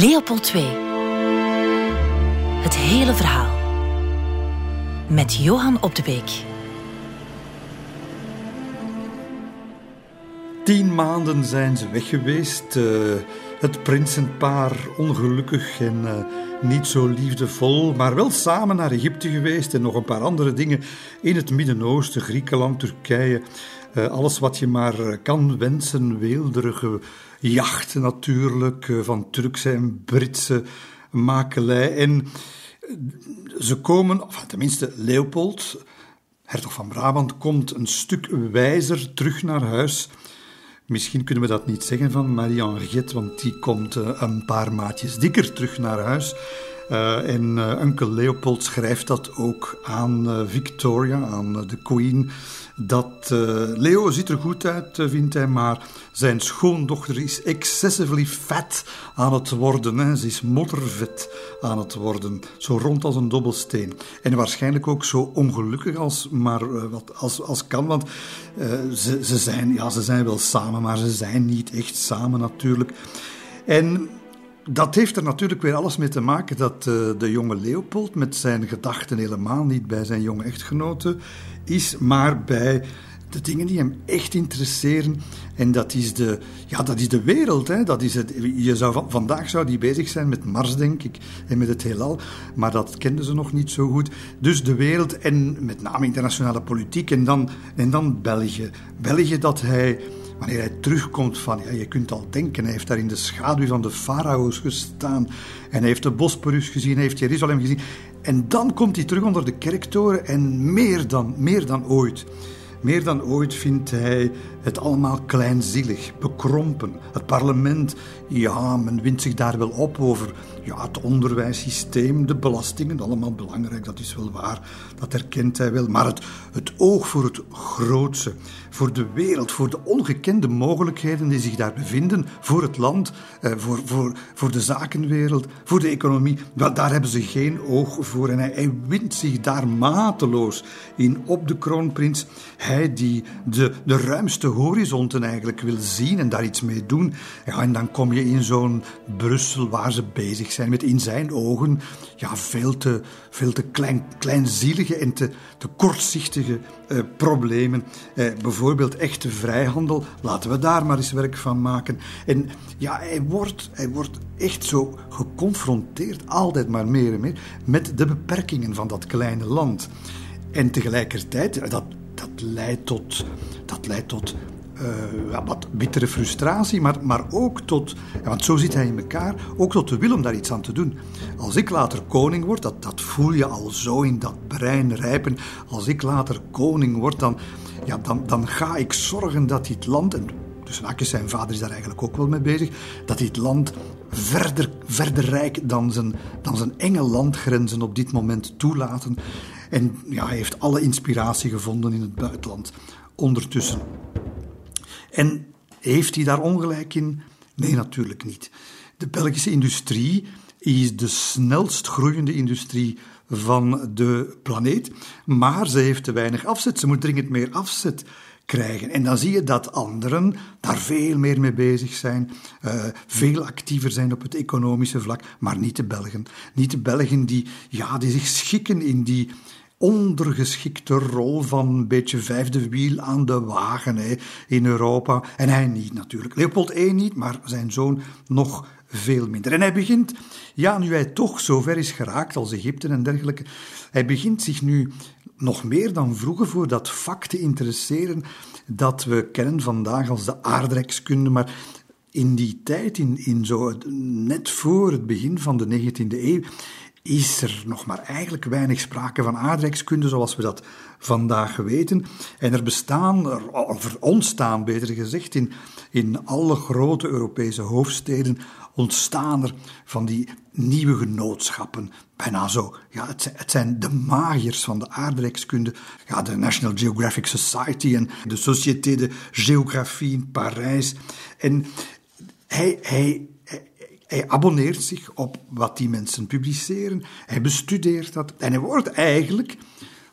Leopold II. Het hele verhaal. Met Johan Op de Beek. Tien maanden zijn ze weg geweest. Uh, het prinsenpaar ongelukkig en uh, niet zo liefdevol, maar wel samen naar Egypte geweest en nog een paar andere dingen in het Midden-Oosten, Griekenland, Turkije. Uh, alles wat je maar kan wensen, weelderige jachten natuurlijk, van Turkse en Britse makelij. En ze komen, of tenminste Leopold, hertog van Brabant, komt een stuk wijzer terug naar huis. Misschien kunnen we dat niet zeggen van Marie-Henriette, want die komt eh, een paar maatjes dikker terug naar huis. En uh, onkel Leopold schrijft dat ook aan Victoria, aan de queen. Dat Leo ziet er goed uit, vindt hij, maar zijn schoondochter is excessively fat aan het worden. Hè. Ze is moddervet aan het worden, zo rond als een dobbelsteen. En waarschijnlijk ook zo ongelukkig als, maar, wat, als, als kan, want ze, ze, zijn, ja, ze zijn wel samen, maar ze zijn niet echt samen natuurlijk. En dat heeft er natuurlijk weer alles mee te maken dat uh, de jonge Leopold met zijn gedachten helemaal niet bij zijn jonge echtgenote is, maar bij de dingen die hem echt interesseren. En dat is de, ja, dat is de wereld. Hè. Dat is het, je zou, vandaag zou die bezig zijn met Mars, denk ik, en met het heelal. Maar dat kenden ze nog niet zo goed. Dus de wereld en met name internationale politiek. En dan, en dan België. België dat hij wanneer hij terugkomt van, ja, je kunt al denken, hij heeft daar in de schaduw van de farao's gestaan en hij heeft de Bosporus gezien, hij heeft Jeruzalem gezien. En dan komt hij terug onder de kerktoren en meer dan, meer dan ooit meer dan ooit vindt hij het allemaal kleinzielig, bekrompen. Het parlement, ja, men wint zich daar wel op over ja, het onderwijssysteem, de belastingen, allemaal belangrijk, dat is wel waar, dat herkent hij wel. Maar het, het oog voor het grootste, voor de wereld, voor de ongekende mogelijkheden die zich daar bevinden, voor het land, eh, voor, voor, voor de zakenwereld, voor de economie, wel, daar hebben ze geen oog voor. En hij, hij wint zich daar mateloos in op de kroonprins. Hij die de, de ruimste horizonten eigenlijk wil zien en daar iets mee doen. Ja, en dan kom je in zo'n Brussel waar ze bezig zijn met in zijn ogen ja, veel te, veel te klein, kleinzielige en te, te kortzichtige eh, problemen. Eh, bijvoorbeeld echte vrijhandel, laten we daar maar eens werk van maken. En ja, hij wordt, hij wordt echt zo geconfronteerd, altijd maar meer en meer, met de beperkingen van dat kleine land. En tegelijkertijd, dat, dat leidt tot, dat leidt tot uh, wat bittere frustratie, maar, maar ook tot, want zo zit hij in elkaar, ook tot de wil om daar iets aan te doen. Als ik later koning word, dat, dat voel je al zo in dat brein rijpen. Als ik later koning word, dan, ja, dan, dan ga ik zorgen dat dit land, en dus Akjes, zijn vader is daar eigenlijk ook wel mee bezig, dat dit land verder, verder rijk dan zijn, dan zijn enge landgrenzen op dit moment toelaten. En ja, hij heeft alle inspiratie gevonden in het buitenland ondertussen. En heeft hij daar ongelijk in? Nee, natuurlijk niet. De Belgische industrie is de snelst groeiende industrie van de planeet, maar ze heeft te weinig afzet. Ze moet dringend meer afzet krijgen. En dan zie je dat anderen daar veel meer mee bezig zijn, uh, veel actiever zijn op het economische vlak, maar niet de Belgen. Niet de Belgen die, ja, die zich schikken in die ondergeschikte rol van een beetje vijfde wiel aan de wagen hè, in Europa. En hij niet natuurlijk. Leopold I niet, maar zijn zoon nog veel minder. En hij begint, ja, nu hij toch zo ver is geraakt als Egypte en dergelijke, hij begint zich nu nog meer dan vroeger voor dat vak te interesseren dat we kennen vandaag als de aardrijkskunde, maar in die tijd, in, in zo, net voor het begin van de 19e eeuw, is er nog maar eigenlijk weinig sprake van aardrijkskunde zoals we dat vandaag weten. En er bestaan, er ontstaan beter gezegd, in, in alle grote Europese hoofdsteden ontstaan er van die nieuwe genootschappen. Bijna zo. Ja, het, zijn, het zijn de magiërs van de aardrijkskunde. Ja, de National Geographic Society en de Société de Géographie in Parijs. En hij, hij hij abonneert zich op wat die mensen publiceren. Hij bestudeert dat. En hij wordt eigenlijk,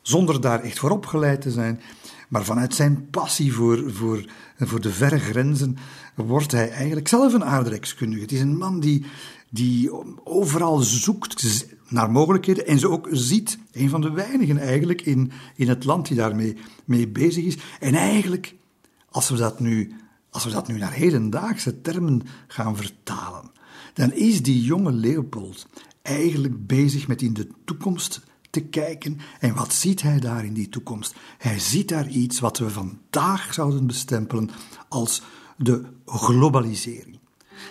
zonder daar echt voor opgeleid te zijn, Maar vanuit zijn passie voor, voor, voor de verre grenzen wordt hij eigenlijk zelf een aardrijkskundige. Het is een man die, die overal zoekt naar mogelijkheden en ze ook ziet. Een van de weinigen eigenlijk in, in het land die daarmee mee bezig is. En eigenlijk, als we dat nu, als we dat nu naar hedendaagse termen gaan vertalen, dan is die jonge Leopold eigenlijk bezig met in de toekomst te kijken. En wat ziet hij daar in die toekomst? Hij ziet daar iets wat we vandaag zouden bestempelen als de globalisering.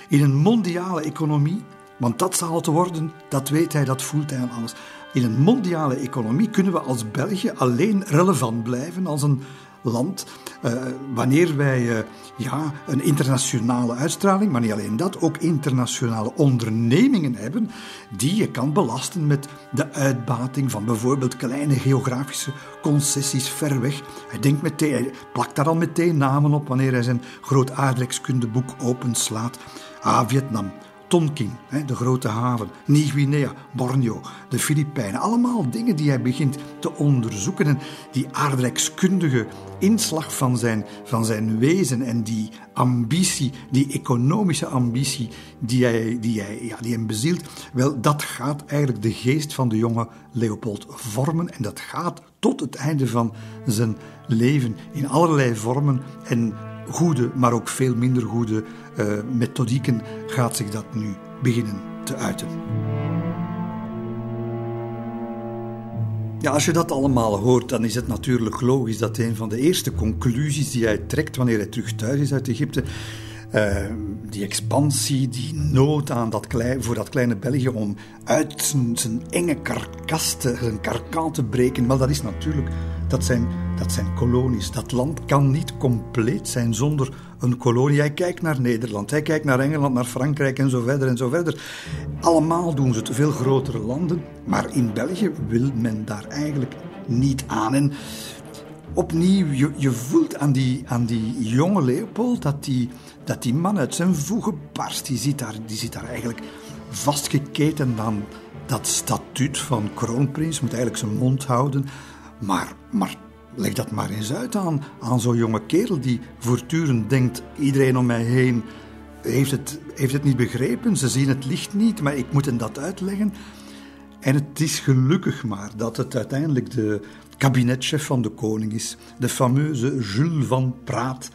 In een mondiale economie, want dat zal het worden, dat weet hij, dat voelt hij aan alles. In een mondiale economie kunnen we als België alleen relevant blijven als een land uh, wanneer wij uh, ja, een internationale uitstraling, maar niet alleen dat, ook internationale ondernemingen hebben die je kan belasten met de uitbating van bijvoorbeeld kleine geografische concessies ver weg. Hij, denkt meteen, plakt daar al meteen namen op wanneer hij zijn groot aardrijkskundeboek openslaat. Ah, Vietnam, Tonkin, de grote haven, Nieuw-Guinea, Borneo, de Filipijnen. Allemaal dingen die hij begint te onderzoeken. En die aardrijkskundige inslag van zijn, van zijn wezen en die ambitie, die economische ambitie die, hij, die, hij, ja, die hem bezielt, wel, dat gaat eigenlijk de geest van de jonge Leopold vormen. En dat gaat tot het einde van zijn leven in allerlei vormen en goede, maar ook veel minder goede uh, methodieken gaat zich dat nu beginnen te uiten. Ja, als je dat allemaal hoort, dan is het natuurlijk logisch dat een van de eerste conclusies die hij trekt wanneer hij terug thuis is uit Egypte, uh, die expansie, die nood aan dat klein, voor dat kleine België om uit zijn, enge karkas te, zijn te breken, maar dat is natuurlijk, dat zijn, dat zijn kolonies. Dat land kan niet compleet zijn zonder een kolonie. Hij kijkt naar Nederland, hij kijkt naar Engeland, naar Frankrijk en zo verder en zo verder. Allemaal doen ze het, veel grotere landen. Maar in België wil men daar eigenlijk niet aan. En opnieuw, je, voelt aan die, aan die jonge Leopold dat die, dat die man uit zijn voegen barst. Die zit daar, die zit daar eigenlijk vastgeketen aan dat statuut van kroonprins. Moet eigenlijk zijn mond houden. Maar, maar leg dat maar eens uit aan, aan zo'n jonge kerel die voortdurend denkt: iedereen om mij heen heeft het, heeft het niet begrepen, ze zien het licht niet, maar ik moet hen dat uitleggen. En het is gelukkig maar dat het uiteindelijk de kabinetchef van de koning is, de fameuze Jules van Praat,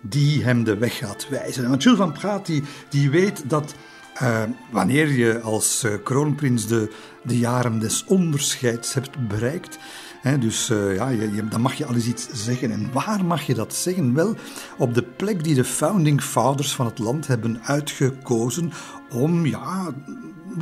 die hem de weg gaat wijzen. Want Jules van Praat die, die weet dat uh, wanneer je als uh, kroonprins de, de jaren des onderscheids hebt bereikt, dus uh, ja, je, dan mag je al eens iets zeggen. En waar mag je dat zeggen? Wel, op de plek die de founding fathers van het land hebben uitgekozen om ja,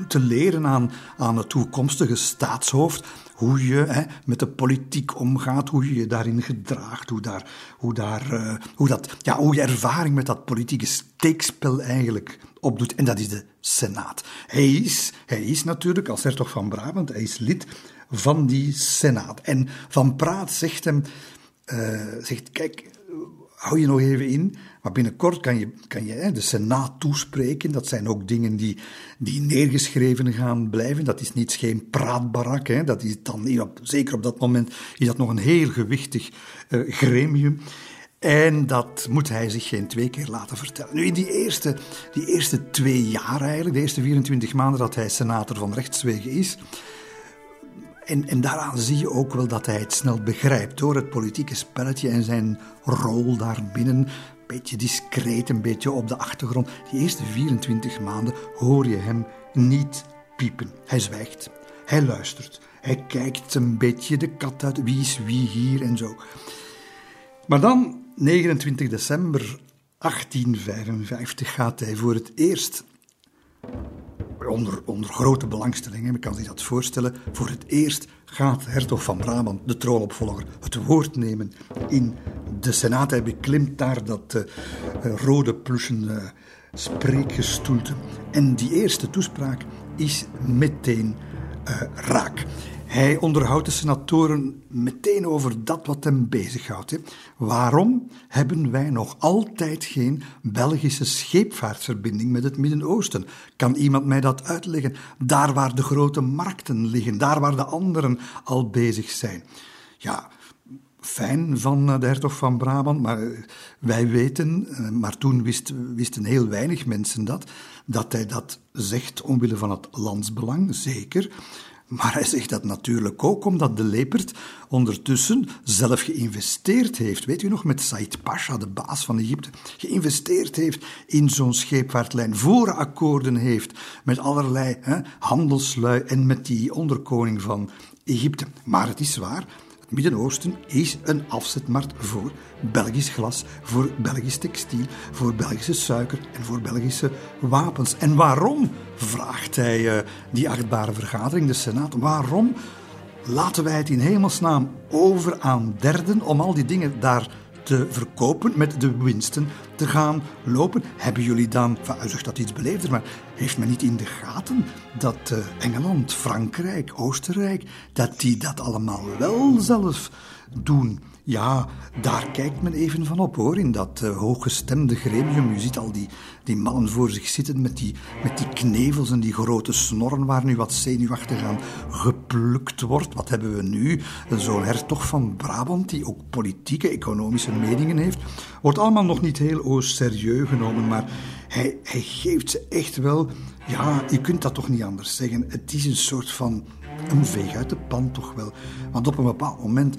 te leren aan, aan het toekomstige staatshoofd hoe je met de politiek omgaat, hoe je je daarin gedraagt, hoe, daar, hoe, daar, uh, hoe, dat, ja, hoe je ervaring met dat politieke steekspel eigenlijk opdoet. En dat is de Senaat. Hij is, hij is natuurlijk als hertog van Brabant, hij is lid van die Senaat. En Van Praat zegt hem, uh, zegt, kijk, hou je nog even in, maar binnenkort kan je, kan je de Senaat toespreken. Dat zijn ook dingen die, die neergeschreven gaan blijven. Dat is niet geen praatbarak. Hè. Dat is dan, zeker op dat moment, is dat nog een heel gewichtig uh, gremium. En dat moet hij zich geen twee keer laten vertellen. Nu, in die eerste, die eerste twee jaar eigenlijk, de eerste 24 maanden dat hij senator van rechtswegen is, en, en daaraan zie je ook wel dat hij het snel begrijpt door het politieke spelletje en zijn rol daarbinnen. Een beetje discreet, een beetje op de achtergrond. Die eerste 24 maanden hoor je hem niet piepen. Hij zwijgt, hij luistert, hij kijkt een beetje de kat uit, wie is wie hier en zo. Maar dan, 29 december 1855, gaat hij voor het eerst onder, onder grote belangstelling, men kan zich dat voorstellen. Voor het eerst gaat hertog van Brabant, de troonopvolger, het woord nemen in de Senaat. Hij beklimt daar dat uh, rode plussen uh, spreekgestoelte. En die eerste toespraak is meteen raak. Hij onderhoudt de senatoren meteen over dat wat hem bezighoudt. Hè. Waarom hebben wij nog altijd geen Belgische scheepvaartverbinding met het Midden-Oosten? Kan iemand mij dat uitleggen? Daar waar de grote markten liggen, daar waar de anderen al bezig zijn. Ja, fijn van eh, de hertog van Brabant, maar eh, wij weten, eh, maar toen wist, wisten heel weinig mensen dat, dat hij dat zegt omwille van het landsbelang, zeker. Maar hij zegt dat natuurlijk ook omdat de Lepert ondertussen zelf geïnvesteerd heeft. Weet u nog, met Said Pasha, de baas van Egypte, geïnvesteerd heeft in zo'n scheepvaartlijn, voorakkoorden heeft met allerlei hè, handelslui en met die onderkoning van Egypte. Maar het is waar, Midden-Oosten is een afzetmarkt voor Belgisch glas, voor Belgisch textiel, voor Belgische suiker en voor Belgische wapens. En waarom, vraagt hij uh, die achtbare vergadering, de Senaat, waarom laten wij het in hemelsnaam over aan derden om al die dingen daar te verkopen, met de winsten te gaan lopen. Hebben jullie dan, van, zegt dat iets beleefder, maar heeft men niet in de gaten dat uh, Engeland, Frankrijk, Oostenrijk, dat die dat allemaal wel zelf doen? Ja, daar kijkt men even van op hoor, in dat uh, hooggestemde gremium. Je ziet al die, die mannen voor zich zitten met die, met die knevels en die grote snorren waar nu wat zenuwachtig aan geplukt wordt. Wat hebben we nu? Zo'n hertog van Brabant die ook politieke, economische meningen heeft. Wordt allemaal nog niet heel serieus genomen, maar hij, hij geeft ze echt wel... Ja, je kunt dat toch niet anders zeggen. Het is een soort van een veeg uit de pan toch wel. Want op een bepaald moment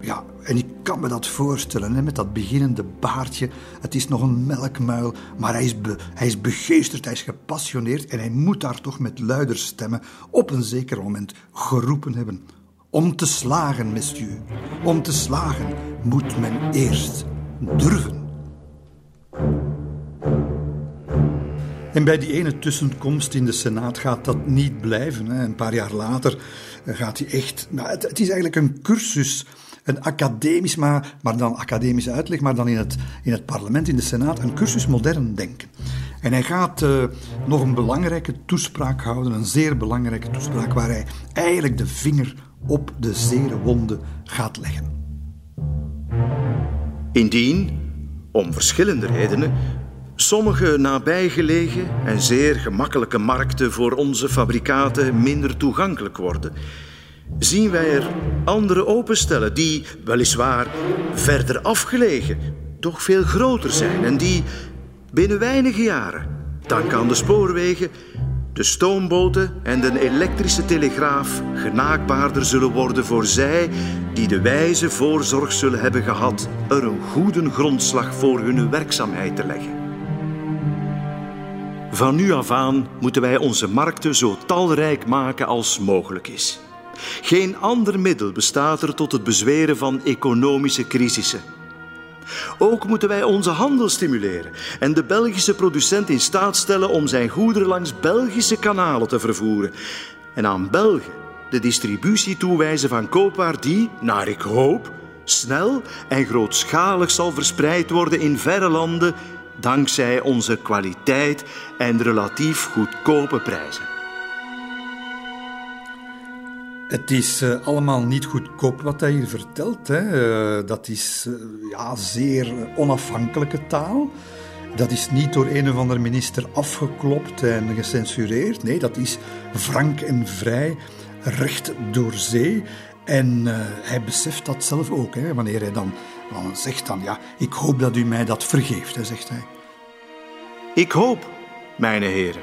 ja, en ik kan me dat voorstellen, hè, met dat beginnende baardje. Het is nog een melkmuil, maar hij is, hij is begeesterd, hij is gepassioneerd en hij moet daar toch met luider stemmen op een zeker moment geroepen hebben. Om te slagen, monsieur, om te slagen moet men eerst durven. En bij die ene tussenkomst in de Senaat gaat dat niet blijven. Hè. Een paar jaar later gaat hij echt. Nou, het, het is eigenlijk een cursus een academisch, maar, maar dan academische uitleg, maar dan in het, in het parlement, in de Senaat, een cursus modern denken. En hij gaat uh, nog een belangrijke toespraak houden, een zeer belangrijke toespraak, waar hij eigenlijk de vinger op de zere wonde gaat leggen. Indien, om verschillende redenen, sommige nabijgelegen en zeer gemakkelijke markten voor onze fabrikaten minder toegankelijk worden zien wij er andere openstellen die, weliswaar verder afgelegen, toch veel groter zijn en die binnen weinige jaren, dank aan de spoorwegen, de stoomboten en de elektrische telegraaf genaakbaarder zullen worden voor zij die de wijze voorzorg zullen hebben gehad er een goede grondslag voor hun werkzaamheid te leggen. Van nu af aan moeten wij onze markten zo talrijk maken als mogelijk is. Geen ander middel bestaat er tot het bezweren van economische crisissen. Ook moeten wij onze handel stimuleren en de Belgische producent in staat stellen om zijn goederen langs Belgische kanalen te vervoeren. En aan Belgen de distributie toewijzen van koopwaar die, naar ik hoop, snel en grootschalig zal verspreid worden in verre landen dankzij onze kwaliteit en relatief goedkope prijzen. Het is uh, allemaal niet goedkoop wat hij hier vertelt. Hè. Uh, dat is uh, ja, zeer onafhankelijke taal. Dat is niet door een of ander minister afgeklopt en gecensureerd. Nee, dat is frank en vrij, recht door zee. En hij beseft dat zelf ook. Hè, wanneer hij dan, dan zegt dan, ja, ik hoop dat u mij dat vergeeft, zegt hij. Ik hoop, mijn heren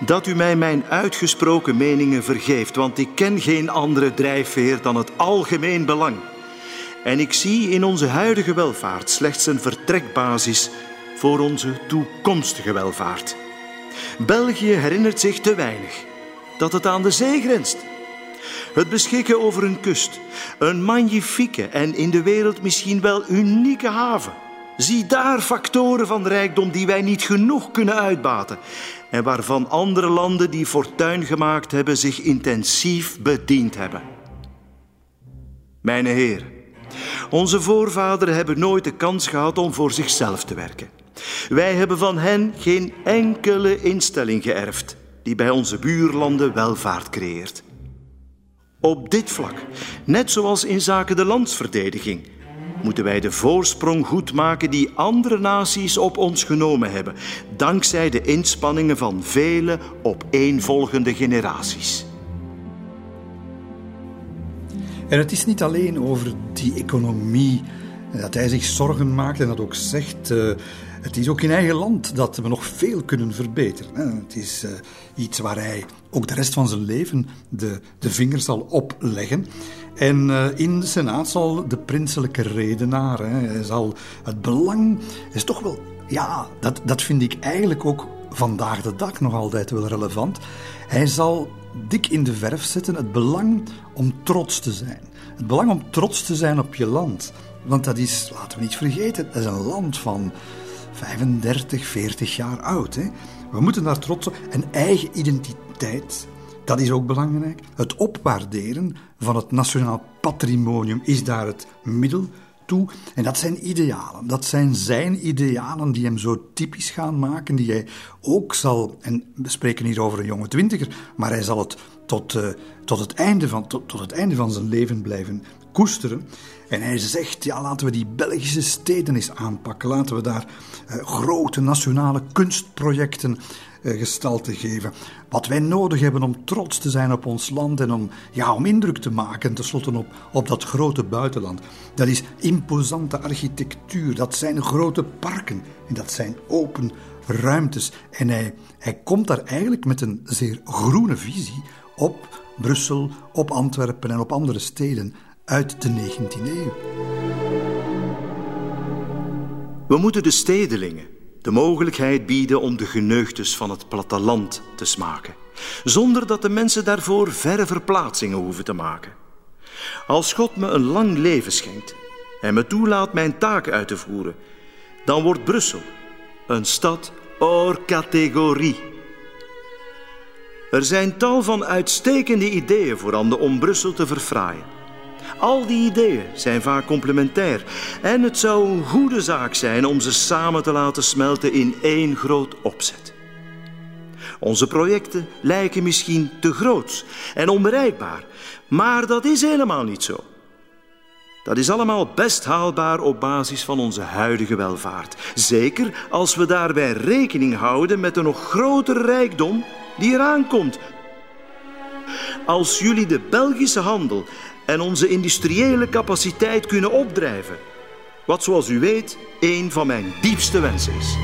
dat u mij mijn uitgesproken meningen vergeeft, want ik ken geen andere drijfveer dan het algemeen belang. En ik zie in onze huidige welvaart slechts een vertrekbasis voor onze toekomstige welvaart. België herinnert zich te weinig dat het aan de zee grenst. Het beschikken over een kust, een magnifieke en in de wereld misschien wel unieke haven. Zie daar factoren van rijkdom die wij niet genoeg kunnen uitbaten en waarvan andere landen die fortuin gemaakt hebben zich intensief bediend hebben. Mijn Heer, onze voorvaderen hebben nooit de kans gehad om voor zichzelf te werken. Wij hebben van hen geen enkele instelling geërfd die bij onze buurlanden welvaart creëert. Op dit vlak, net zoals in zaken de landsverdediging, moeten wij de voorsprong goedmaken die andere naties op ons genomen hebben, dankzij de inspanningen van vele opeenvolgende generaties. En het is niet alleen over die economie dat hij zich zorgen maakt en dat ook zegt. Uh, het is ook in eigen land dat we nog veel kunnen verbeteren. Het is uh, iets waar hij ook de rest van zijn leven de, de vinger zal opleggen. En uh, in de Senaat zal de prinselijke redenaar, hè, zal het belang, is toch wel, ja, dat, dat vind ik eigenlijk ook vandaag de dag nog altijd wel relevant. Hij zal dik in de verf zetten het belang om trots te zijn. Het belang om trots te zijn op je land. Want dat is, laten we niet vergeten, dat is een land van 35, 40 jaar oud. Hè? We moeten daar trots op. Een eigen identiteit, dat is ook belangrijk. Het opwaarderen van het nationaal patrimonium is daar het middel toe. En dat zijn idealen. Dat zijn zijn idealen die hem zo typisch gaan maken, die hij ook zal, en we spreken hier over een jonge twintiger, maar hij zal het tot, uh, tot, het, einde van, tot, tot het einde van zijn leven blijven koesteren. En hij zegt, ja, laten we die Belgische steden eens aanpakken. Laten we daar uh, grote nationale kunstprojecten gestalte geven. Wat wij nodig hebben om trots te zijn op ons land en om, ja, om indruk te maken, tenslotte op, op dat grote buitenland. Dat is imposante architectuur, dat zijn grote parken en dat zijn open ruimtes. En hij, hij komt daar eigenlijk met een zeer groene visie op Brussel, op Antwerpen en op andere steden uit de 19e eeuw. We moeten de stedelingen de mogelijkheid bieden om de geneugtes van het platteland te smaken, zonder dat de mensen daarvoor verre verplaatsingen hoeven te maken. Als God me een lang leven schenkt en me toelaat mijn taken uit te voeren, dan wordt Brussel een stad hors categorie. Er zijn tal van uitstekende ideeën voorhanden om Brussel te verfraaien. Al die ideeën zijn vaak complementair en het zou een goede zaak zijn om ze samen te laten smelten in één groot opzet. Onze projecten lijken misschien te groot en onbereikbaar, maar dat is helemaal niet zo. Dat is allemaal best haalbaar op basis van onze huidige welvaart. Zeker als we daarbij rekening houden met de nog grotere rijkdom die eraan komt. Als jullie de Belgische handel en onze industriële capaciteit kunnen opdrijven. Wat zoals u weet een van mijn diepste wensen is.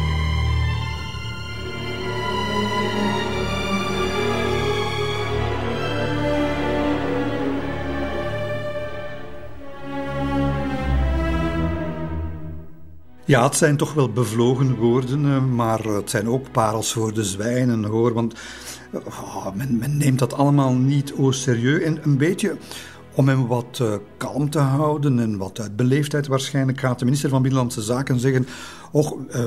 Ja, het zijn toch wel bevlogen woorden, eh, maar het zijn ook parels voor de zwijnen, hoor. Want oh, men, men, neemt dat allemaal niet o serieus. En een beetje om hem wat uh, kalm te houden en wat uit beleefdheid waarschijnlijk gaat de minister van Binnenlandse Zaken zeggen: Och, uh,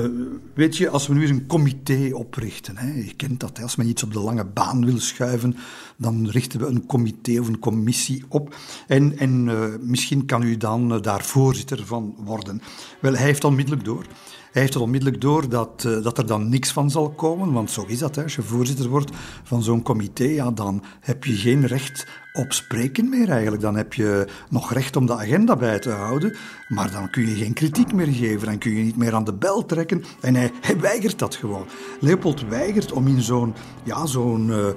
weet je, als we nu eens een comité oprichten, hè, je kent dat, hè, als men iets op de lange baan wil schuiven, dan richten we een comité of een commissie op. En, en uh, misschien kan u dan daar voorzitter van worden. Wel, hij heeft onmiddellijk door. Hij heeft onmiddellijk door dat, uh, dat er dan niks van zal komen, want zo is dat. Hè. Als je voorzitter wordt van zo'n comité, ja, dan heb je geen recht op spreken meer eigenlijk. Dan heb je nog recht om de agenda bij te houden, maar dan kun je geen kritiek meer geven, dan kun je niet meer aan de bel trekken. En hij, hij weigert dat gewoon. Leopold weigert om in zo'n ja, zo'n uh, uh,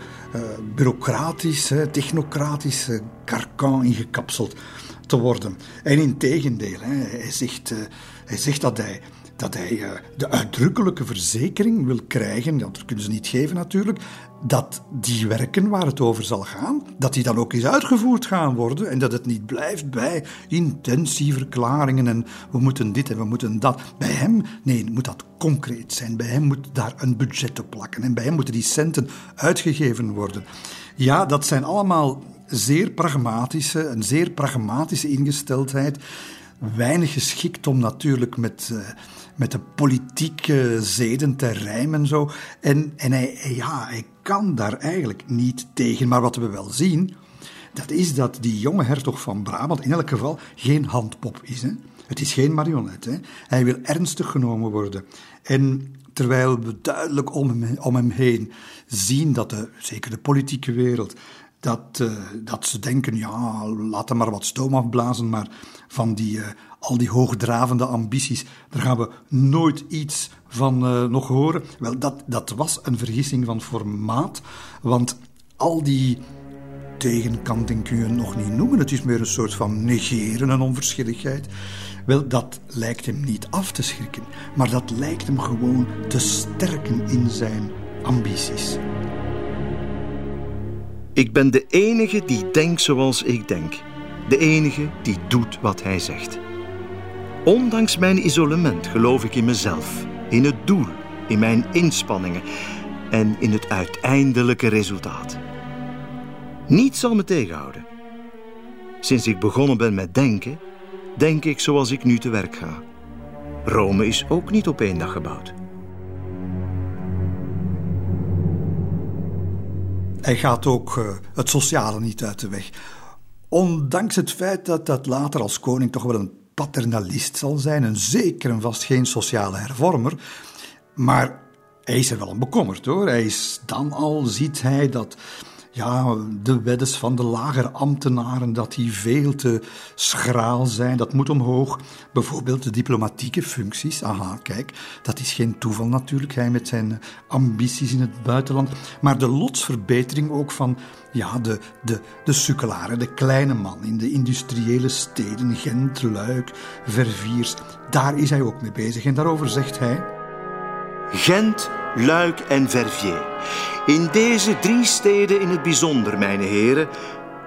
bureaucratisch, technocratisch karkan ingekapseld te worden. En in tegendeel, hè, hij, zegt, hij zegt dat hij dat hij uh, de uitdrukkelijke verzekering wil krijgen, dat kunnen ze niet geven natuurlijk, dat die werken waar het over zal gaan, dat die dan ook eens uitgevoerd gaan worden en dat het niet blijft bij intentieverklaringen en we moeten dit en we moeten dat. Bij hem, nee, moet dat concreet zijn. Bij hem moet daar een budget op plakken en bij hem moeten die centen uitgegeven worden. Ja, dat zijn allemaal zeer pragmatische, een zeer pragmatische ingesteldheid. Weinig geschikt om natuurlijk met... Uh, met de politieke zeden te rijmen en zo. En, en hij, ja, hij kan daar eigenlijk niet tegen. Maar wat we wel zien, dat is dat die jonge hertog van Brabant in elk geval geen handpop is. Hè? Het is geen marionet. Hè? Hij wil ernstig genomen worden. En terwijl we duidelijk om hem, om hem heen zien dat de, zeker de politieke wereld dat, uh, dat ze denken, ja, laat hem maar wat stoom afblazen, maar van die, uh, al die hoogdravende ambities, daar gaan we nooit iets van uh, nog horen. Wel, dat, dat was een vergissing van formaat, want al die tegenkanting kun je nog niet noemen. Het is meer een soort van negeren en onverschilligheid. Wel, dat lijkt hem niet af te schrikken, maar dat lijkt hem gewoon te sterken in zijn ambities. Ik ben de enige die denkt zoals ik denk. De enige die doet wat hij zegt. Ondanks mijn isolement geloof ik in mezelf, in het doel, in mijn inspanningen en in het uiteindelijke resultaat. Niets zal me tegenhouden. Sinds ik begonnen ben met denken, denk ik zoals ik nu te werk ga. Rome is ook niet op één dag gebouwd. Hij gaat ook uh, het sociale niet uit de weg. Ondanks het feit dat dat later als koning toch wel een paternalist zal zijn, en zeker en vast geen sociale hervormer. Maar hij is er wel om bekommerd hoor. Hij is dan al, ziet hij dat ja, de weddes van de lagere ambtenaren, dat die veel te schraal zijn, dat moet omhoog. Bijvoorbeeld de diplomatieke functies. Aha, kijk, dat is geen toeval natuurlijk, hij met zijn ambities in het buitenland. Maar de lotsverbetering ook van ja, de, de, de sukkelaren, de kleine man in de industriële steden, Gent, Luik, Verviers, daar is hij ook mee bezig. En daarover zegt hij... Gent, Luik en Verviers. In deze drie steden in het bijzonder, mijn heren,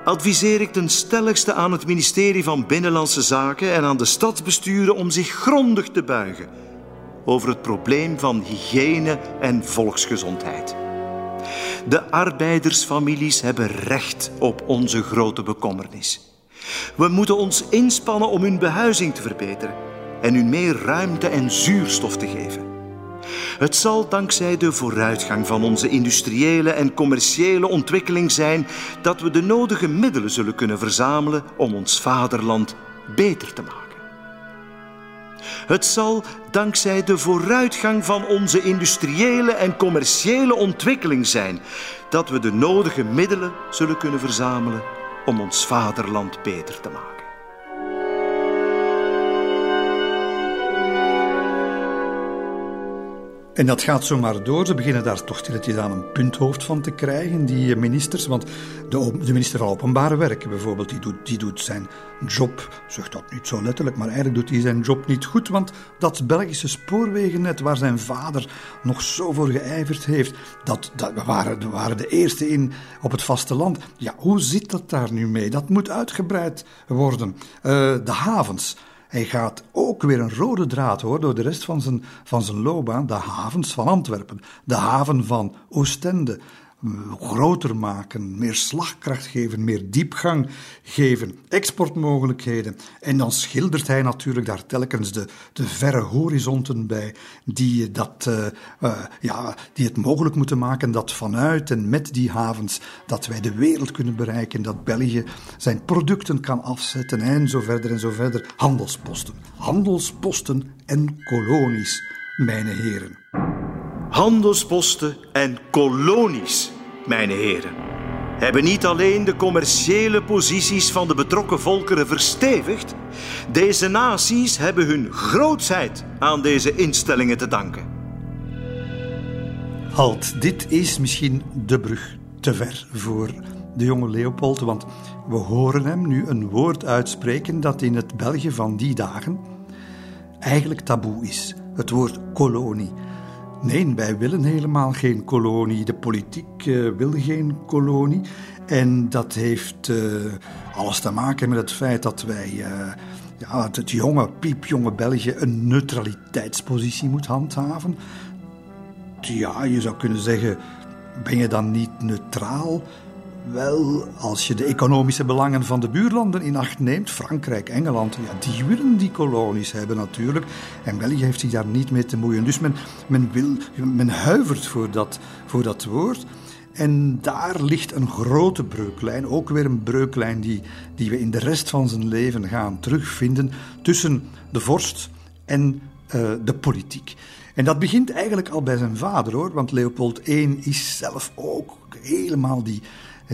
adviseer ik ten stelligste aan het ministerie van Binnenlandse Zaken en aan de stadsbesturen om zich grondig te buigen over het probleem van hygiëne en volksgezondheid. De arbeidersfamilies hebben recht op onze grote bekommernis. We moeten ons inspannen om hun behuizing te verbeteren en hun meer ruimte en zuurstof te geven. Het zal dankzij de vooruitgang van onze industriële en commerciële ontwikkeling zijn dat we de nodige middelen zullen kunnen verzamelen om ons vaderland beter te maken. Het zal dankzij de vooruitgang van onze industriële en commerciële ontwikkeling zijn dat we de nodige middelen zullen kunnen verzamelen om ons vaderland beter te maken. En dat gaat zomaar door. Ze beginnen daar toch stilletjes aan een punthoofd van te krijgen, die ministers. Want de, de, minister van Openbare Werken bijvoorbeeld, die doet, die doet zijn job, zegt dat niet zo letterlijk, maar eigenlijk doet hij zijn job niet goed. Want dat Belgische spoorwegennet, waar zijn vader nog zo voor geijverd heeft, dat, dat, we, waren, we waren de eerste in op het vasteland. Ja, hoe zit dat daar nu mee? Dat moet uitgebreid worden. Uh, de havens. Hij gaat ook weer een rode draad hoor, door de rest van zijn, van zijn loopbaan. De havens van Antwerpen, de haven van Oostende, groter maken, meer slagkracht geven, meer diepgang geven, exportmogelijkheden. En dan schildert hij natuurlijk daar telkens de, de verre horizonten bij, die, dat, uh, uh, ja, die het mogelijk moeten maken dat vanuit en met die havens dat wij de wereld kunnen bereiken, dat België zijn producten kan afzetten en zo verder en zo verder. Handelsposten. Handelsposten en kolonies, mijn heren handelsposten en kolonies, mijn heren, hebben niet alleen de commerciële posities van de betrokken volkeren verstevigd, deze naties hebben hun grootsheid aan deze instellingen te danken. Halt, dit is misschien de brug te ver voor de jonge Leopold, want we horen hem nu een woord uitspreken dat in het België van die dagen eigenlijk taboe is. Het woord kolonie. Nee, wij willen helemaal geen kolonie. De politiek uh, wil geen kolonie. En dat heeft uh, alles te maken met het feit dat wij, uh, ja, het jonge, piepjonge België, een neutraliteitspositie moet handhaven. Ja, je zou kunnen zeggen, ben je dan niet neutraal? Wel, als je de economische belangen van de buurlanden in acht neemt, Frankrijk, Engeland, ja, die willen die kolonies hebben natuurlijk. En België heeft zich daar niet mee te moeien. Dus men, men, wil, men huivert voor dat, voor dat woord. En daar ligt een grote breuklijn, ook weer een breuklijn die, die we in de rest van zijn leven gaan terugvinden tussen de vorst en uh, de politiek. En dat begint eigenlijk al bij zijn vader hoor, want Leopold I is zelf ook helemaal die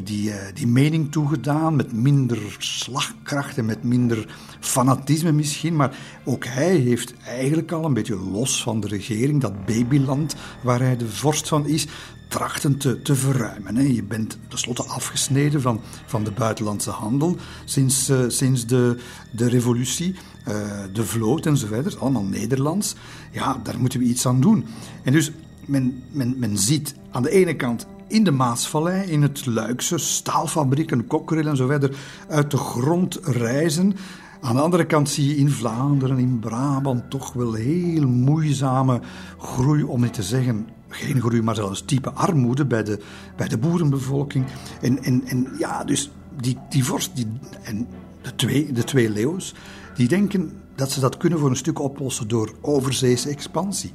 die, die mening toegedaan met minder slagkracht en met minder fanatisme misschien. Maar ook hij heeft eigenlijk al een beetje los van de regering, dat babyland waar hij de vorst van is, trachten te, te verruimen. Hè. Je bent tenslotte afgesneden van, van de buitenlandse handel sinds, uh, sinds de, de revolutie, uh, de vloot en zo verder, allemaal Nederlands. Ja, daar moeten we iets aan doen. En dus men, men, men ziet aan de ene kant in de Maasvallei, in het Luikse, staalfabrieken, kokkeril en zo verder, uit de grond reizen. Aan de andere kant zie je in Vlaanderen, in Brabant, toch wel heel moeizame groei, om niet te zeggen geen groei, maar zelfs type armoede bij de, bij de boerenbevolking. En, en, en ja, dus die, die vorst die, en de twee, de twee leeuws, die denken dat ze dat kunnen voor een stuk oplossen door overzeese expansie.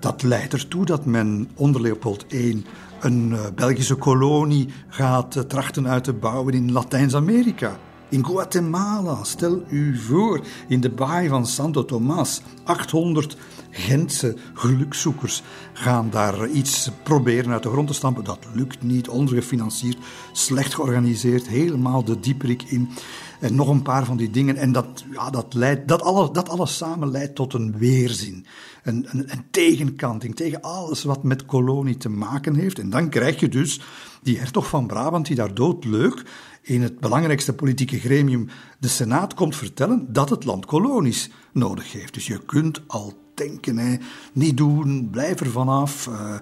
Dat leidt ertoe dat men onder Leopold I een uh, Belgische kolonie gaat uh, trachten uit te bouwen in Latijns-Amerika. In Guatemala, stel u voor, in de baai van Santo Tomas, 800 Gentse gelukzoekers gaan daar iets proberen uit de grond te stampen. Dat lukt niet, ondergefinancierd, slecht georganiseerd, helemaal de dieperik in. En nog een paar van die dingen. En dat, ja, dat, leidt, dat, alles, dat alles samen leidt tot een weerzin. Een, tegenkanting tegen alles wat met kolonie te maken heeft. En dan krijg je dus die hertog van Brabant, die daar doodleuk in het belangrijkste politieke gremium, de Senaat, komt vertellen dat het land kolonies nodig heeft. Dus je kunt al denken, hè. niet doen, blijf er vanaf. Uh,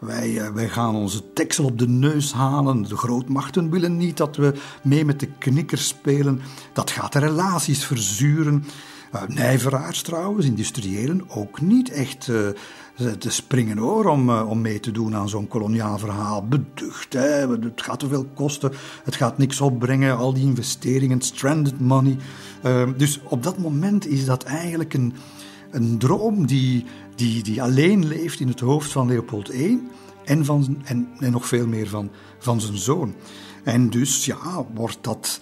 wij, uh, wij gaan onze teksel op de neus halen. De grootmachten willen niet dat we mee met de knikkers spelen. Dat gaat de relaties verzuren. Uh, nijveraars trouwens, industriëlen, ook niet echt te springen hoor, om, om mee te doen aan zo'n koloniaal verhaal. Beducht, hè? het gaat te veel kosten, het gaat niks opbrengen, al die investeringen, stranded money. dus op dat moment is dat eigenlijk een, een droom die, die, die alleen leeft in het hoofd van Leopold I en, van, en, en nog veel meer van, van zijn zoon. En dus ja, wordt dat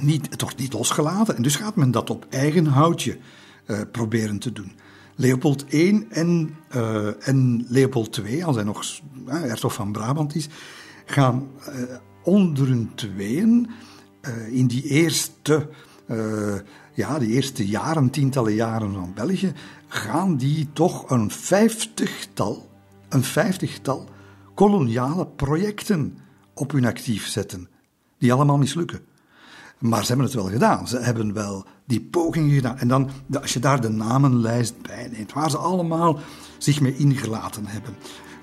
niet, het wordt niet losgelaten en dus gaat men dat op eigen houtje uh, proberen te doen. Leopold I en, uh, en Leopold II, als hij nog uh, hertog van Brabant is, gaan onder hun tweeën in die eerste ja, de eerste jaren, tientallen jaren van België, gaan die toch een vijftigtal, een vijftigtal koloniale projecten op hun actief zetten, die allemaal mislukken. Maar ze hebben het wel gedaan. Ze hebben wel die pogingen gedaan. En dan, als je daar de namenlijst bij neemt, waar ze allemaal zich mee ingelaten hebben.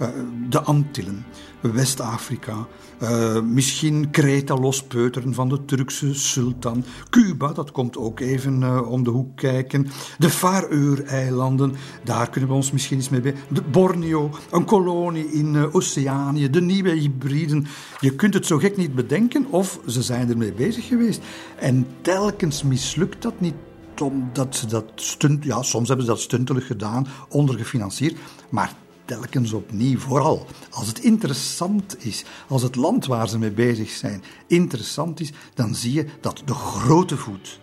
Uh, de Antillen, West-Afrika, uh, misschien Kreta lospeuteren van de Turkse sultan, Cuba, dat komt ook even uh, om de hoek kijken, de Faroe-eilanden, daar kunnen we ons misschien eens mee bij, de Borneo, een kolonie in Oceanië, de nieuwe hybriden. Je kunt het zo gek niet bedenken, of ze zijn ermee bezig geweest. En telkens mislukt dat niet omdat ze dat stunt, ja, soms hebben ze dat stuntelig gedaan, ondergefinancierd, maar telkens opnieuw. Vooral als het interessant is, als het land waar ze mee bezig zijn interessant is, dan zie je dat de grote voet,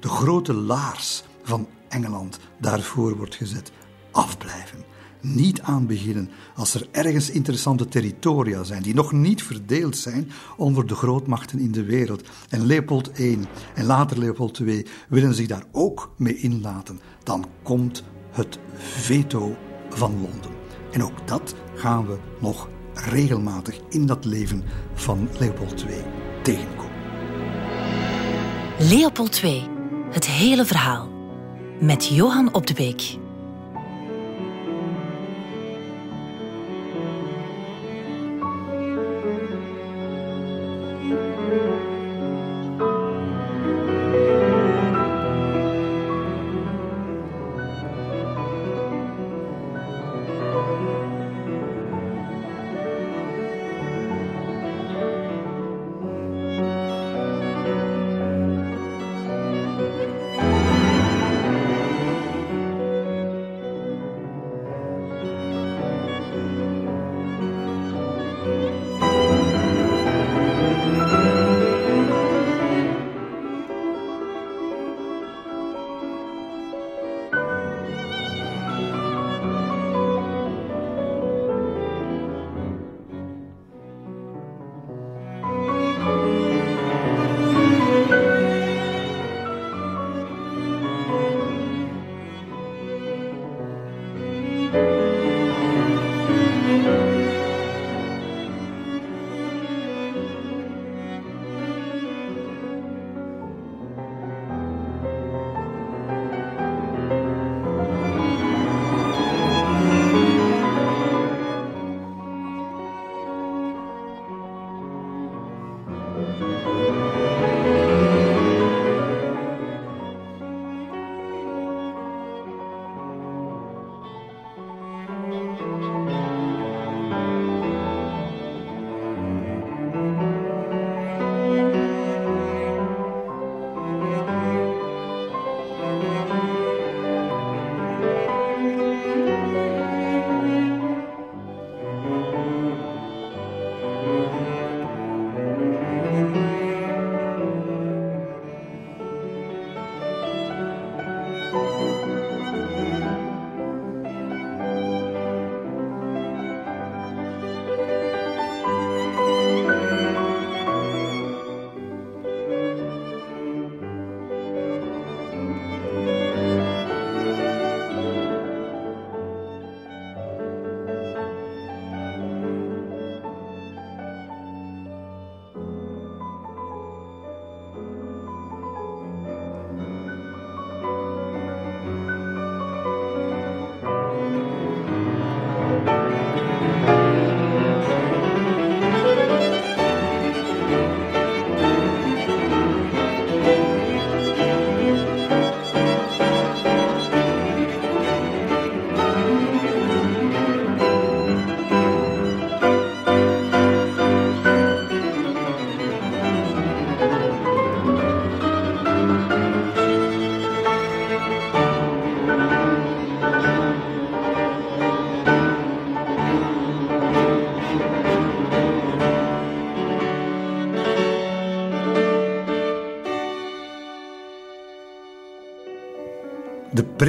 de grote laars van Engeland daarvoor wordt gezet. Afblijven. Niet aan beginnen als er ergens interessante territoria zijn die nog niet verdeeld zijn onder de grootmachten in de wereld. En Leopold I en later Leopold II willen zich daar ook mee inlaten. Dan komt het veto van Londen. En ook dat gaan we nog regelmatig in dat leven van Leopold II tegenkomen. Leopold II, het hele verhaal. Met Johan Op de Beek.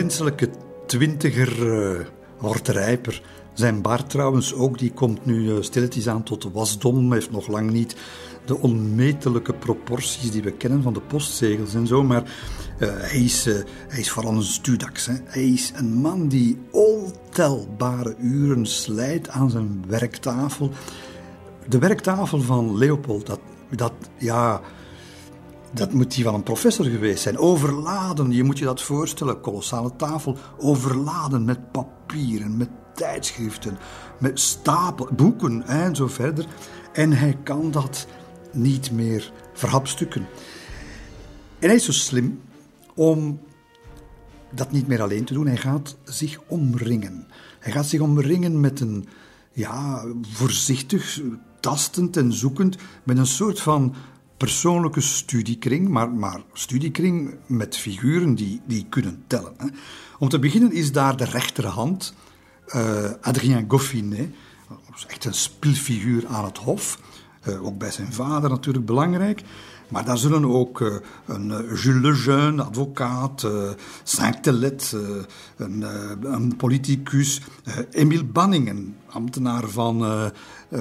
De prinselijke twintiger uh, wordt rijper. Zijn baard trouwens ook, die komt nu uh, stilletjes aan tot wasdom. Heeft nog lang niet de onmetelijke proporties die we kennen van de postzegels en zo. Maar uh, hij, is, hij is vooral een studax. Hè. Hij is een man die ontelbare uren slijt aan zijn werktafel. De werktafel van Leopold, dat, dat ja dat moet die van een professor geweest zijn. Overladen, je moet je dat voorstellen. Kolossale tafel, overladen met papieren, met tijdschriften, met stapel, boeken en zo verder. En hij kan dat niet meer verhapstukken. En hij is zo slim om dat niet meer alleen te doen. Hij gaat zich omringen. Hij gaat zich omringen met een, ja, voorzichtig, tastend en zoekend, met een soort van persoonlijke studiekring, maar, maar studiekring met figuren die, die kunnen tellen. Hè. Om te beginnen is daar de rechterhand, uh, Adrien Goffinet, echt een spilfiguur aan het hof. Uh, ook bij zijn vader natuurlijk belangrijk. Maar daar zullen ook uh, een Jules Lejeune, advocaat, uh, Saint-Telet, een, een, politicus, Emile Banning, een ambtenaar van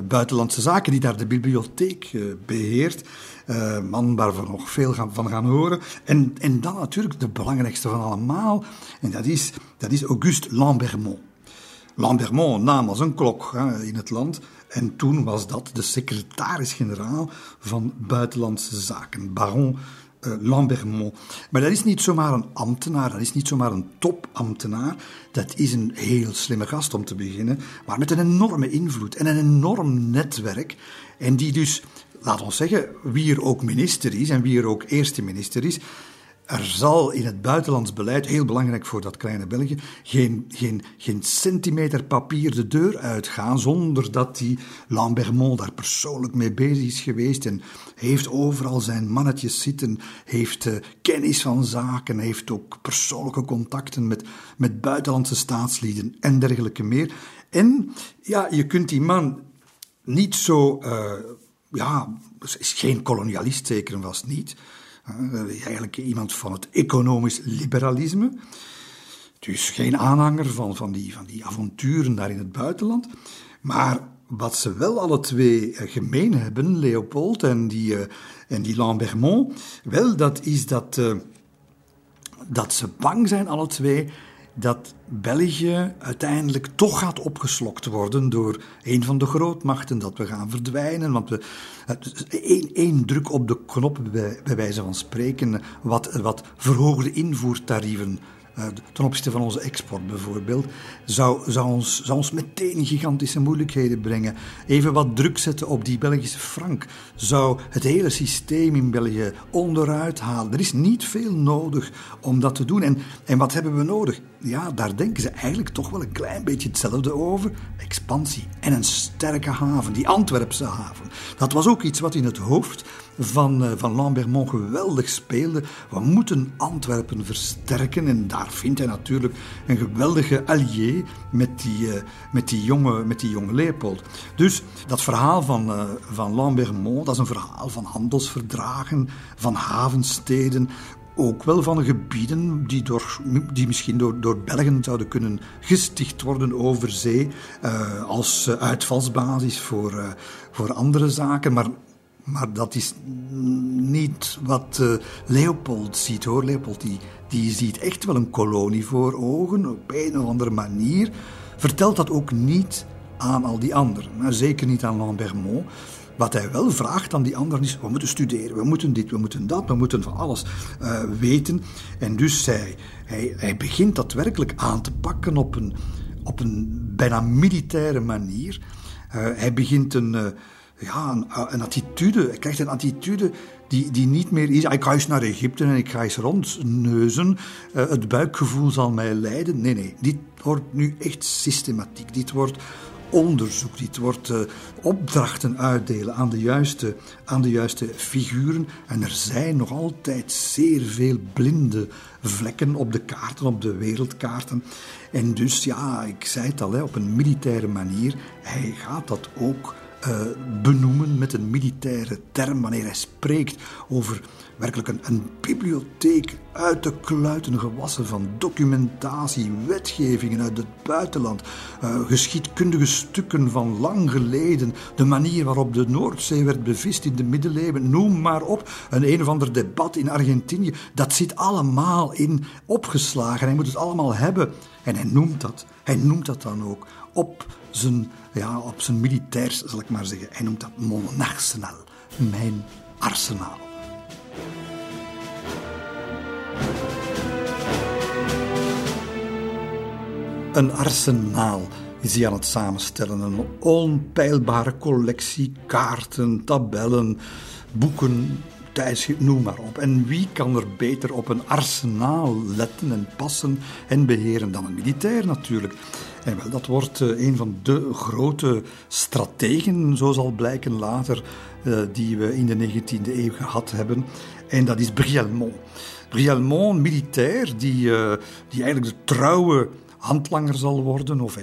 Buitenlandse Zaken, die daar de bibliotheek beheert. Uh, man waar we nog veel gaan, van gaan horen. En, en dan natuurlijk de belangrijkste van allemaal, en dat is, dat is Auguste Lambermont. Lambermont, naam als een klok hè, in het land. En toen was dat de secretaris-generaal van Buitenlandse Zaken, baron uh, Lambermont. Maar dat is niet zomaar een ambtenaar, dat is niet zomaar een topambtenaar. Dat is een heel slimme gast om te beginnen, maar met een enorme invloed en een enorm netwerk. En die dus laat ons zeggen, wie er ook minister is en wie er ook eerste minister is, er zal in het buitenlands beleid, heel belangrijk voor dat kleine België, geen, geen, geen centimeter papier de deur uitgaan zonder dat die Lambermont daar persoonlijk mee bezig is geweest en heeft overal zijn mannetjes zitten, heeft uh, kennis van zaken, heeft ook persoonlijke contacten met, met buitenlandse staatslieden en dergelijke meer. En ja, je kunt die man niet zo uh, ja, is geen kolonialist, zeker en vast niet. Eigenlijk iemand van het economisch liberalisme. Dus geen aanhanger van, van, die, van die avonturen daar in het buitenland. Maar wat ze wel alle twee eh, gemeen hebben, Leopold en die, uh, en die Lambermont, wel, dat is dat, dat ze bang zijn, alle twee, dat België uiteindelijk toch gaat opgeslokt worden door een van de grootmachten, dat we gaan verdwijnen. Want we, één, één druk op de knop, bij, bij wijze van spreken, wat, wat verhoogde invoertarieven ten opzichte van onze export bijvoorbeeld, zou, zou, ons, zou meteen gigantische moeilijkheden brengen. Even wat druk zetten op die Belgische frank zou het hele systeem in België onderuit halen. Er is niet veel nodig om dat te doen. En, en wat hebben we nodig? Ja, daar denken ze eigenlijk toch wel een klein beetje hetzelfde over. Expansie en een sterke haven, die Antwerpse haven. Dat was ook iets wat in het hoofd van, uh, van Lambermont geweldig speelde. We moeten Antwerpen versterken en daar vindt hij natuurlijk een geweldige allié met die, uh, met die, jonge, met die jonge Leopold. Dus dat verhaal van, uh, van Lambermont, dat is een verhaal van handelsverdragen, van havensteden, ook wel van gebieden die, door, die misschien door, door Belgen zouden kunnen gesticht worden over zee, als uitvalsbasis voor, voor andere zaken. Maar maar dat is niet wat uh, Leopold ziet hoor. Leopold die, die ziet echt wel een kolonie voor ogen, op een of andere manier. Vertelt dat ook niet aan al die anderen. Maar zeker niet aan Lambermont. Wat hij wel vraagt aan die anderen is: we moeten studeren, we moeten dit, we moeten dat, we moeten van alles uh, weten. En dus hij, hij, hij begint dat werkelijk aan te pakken op een, op een bijna militaire manier. Uh, hij begint een ja, een, eh, een, attitude. Hij krijgt een attitude die, die niet meer is. Ik ga eens naar Egypte en ik ga eens rondneuzen. Uh, het buikgevoel zal mij leiden. Nee, nee. Dit wordt nu echt systematiek. Dit wordt onderzoek. Dit wordt uh, opdrachten uitdelen aan de, juiste, aan de juiste figuren. En er zijn nog altijd zeer veel blinde vlekken op de kaarten, op de wereldkaarten. En dus, ja, ik zei het al, hè, op een militaire manier. Hij gaat dat ook uh, benoemen met een militaire term wanneer hij spreekt over werkelijk een, een bibliotheek uit de kluiten gewassen van documentatie, wetgevingen uit het buitenland, uh, geschiedkundige stukken van lang geleden, de manier waarop de Noordzee werd bevist in de middeleeuwen, noem maar op. Een een of ander debat in Argentinië, dat zit allemaal in opgeslagen. Hij moet het allemaal hebben. En hij noemt dat. Hij noemt dat dan ook op zijn, ja, op zijn militairs, zal ik maar zeggen. Hij noemt dat mon arsenal, mijn arsenaal. Een arsenaal is hij aan het samenstellen. Een onpeilbare collectie kaarten, tabellen, boeken, noem maar op. En wie kan er beter op een arsenaal letten en passen en beheren dan een militair natuurlijk? En wel, dat wordt eh, een van de grote strategen, zo zal blijken later, eh, die we in de 19e eeuw gehad hebben. En dat is Brialmont. Brialmont, militair, die, eh, die eigenlijk de trouwe handlanger zal worden, of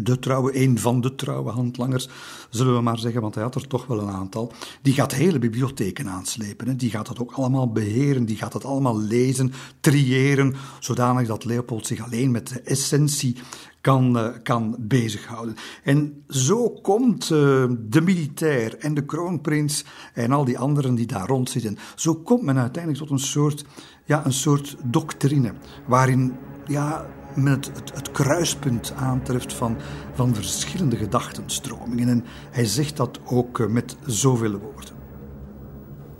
de trouwe, een van de trouwe handlangers, zullen we maar zeggen, want hij had er toch wel een aantal. Die gaat hele bibliotheken aanslepen. Hè. Die gaat dat ook allemaal beheren, die gaat het allemaal lezen, triëren, zodanig dat Leopold zich alleen met de essentie kan, uh, kan bezighouden. En zo komt uh, de militair en de kroonprins en al die anderen die daar rondzitten, zo komt men uiteindelijk tot een soort, ja, een soort doctrine, waarin ja, men het, kruispunt aantreft van, van verschillende gedachtenstromingen. En hij zegt dat ook uh, met zoveel woorden.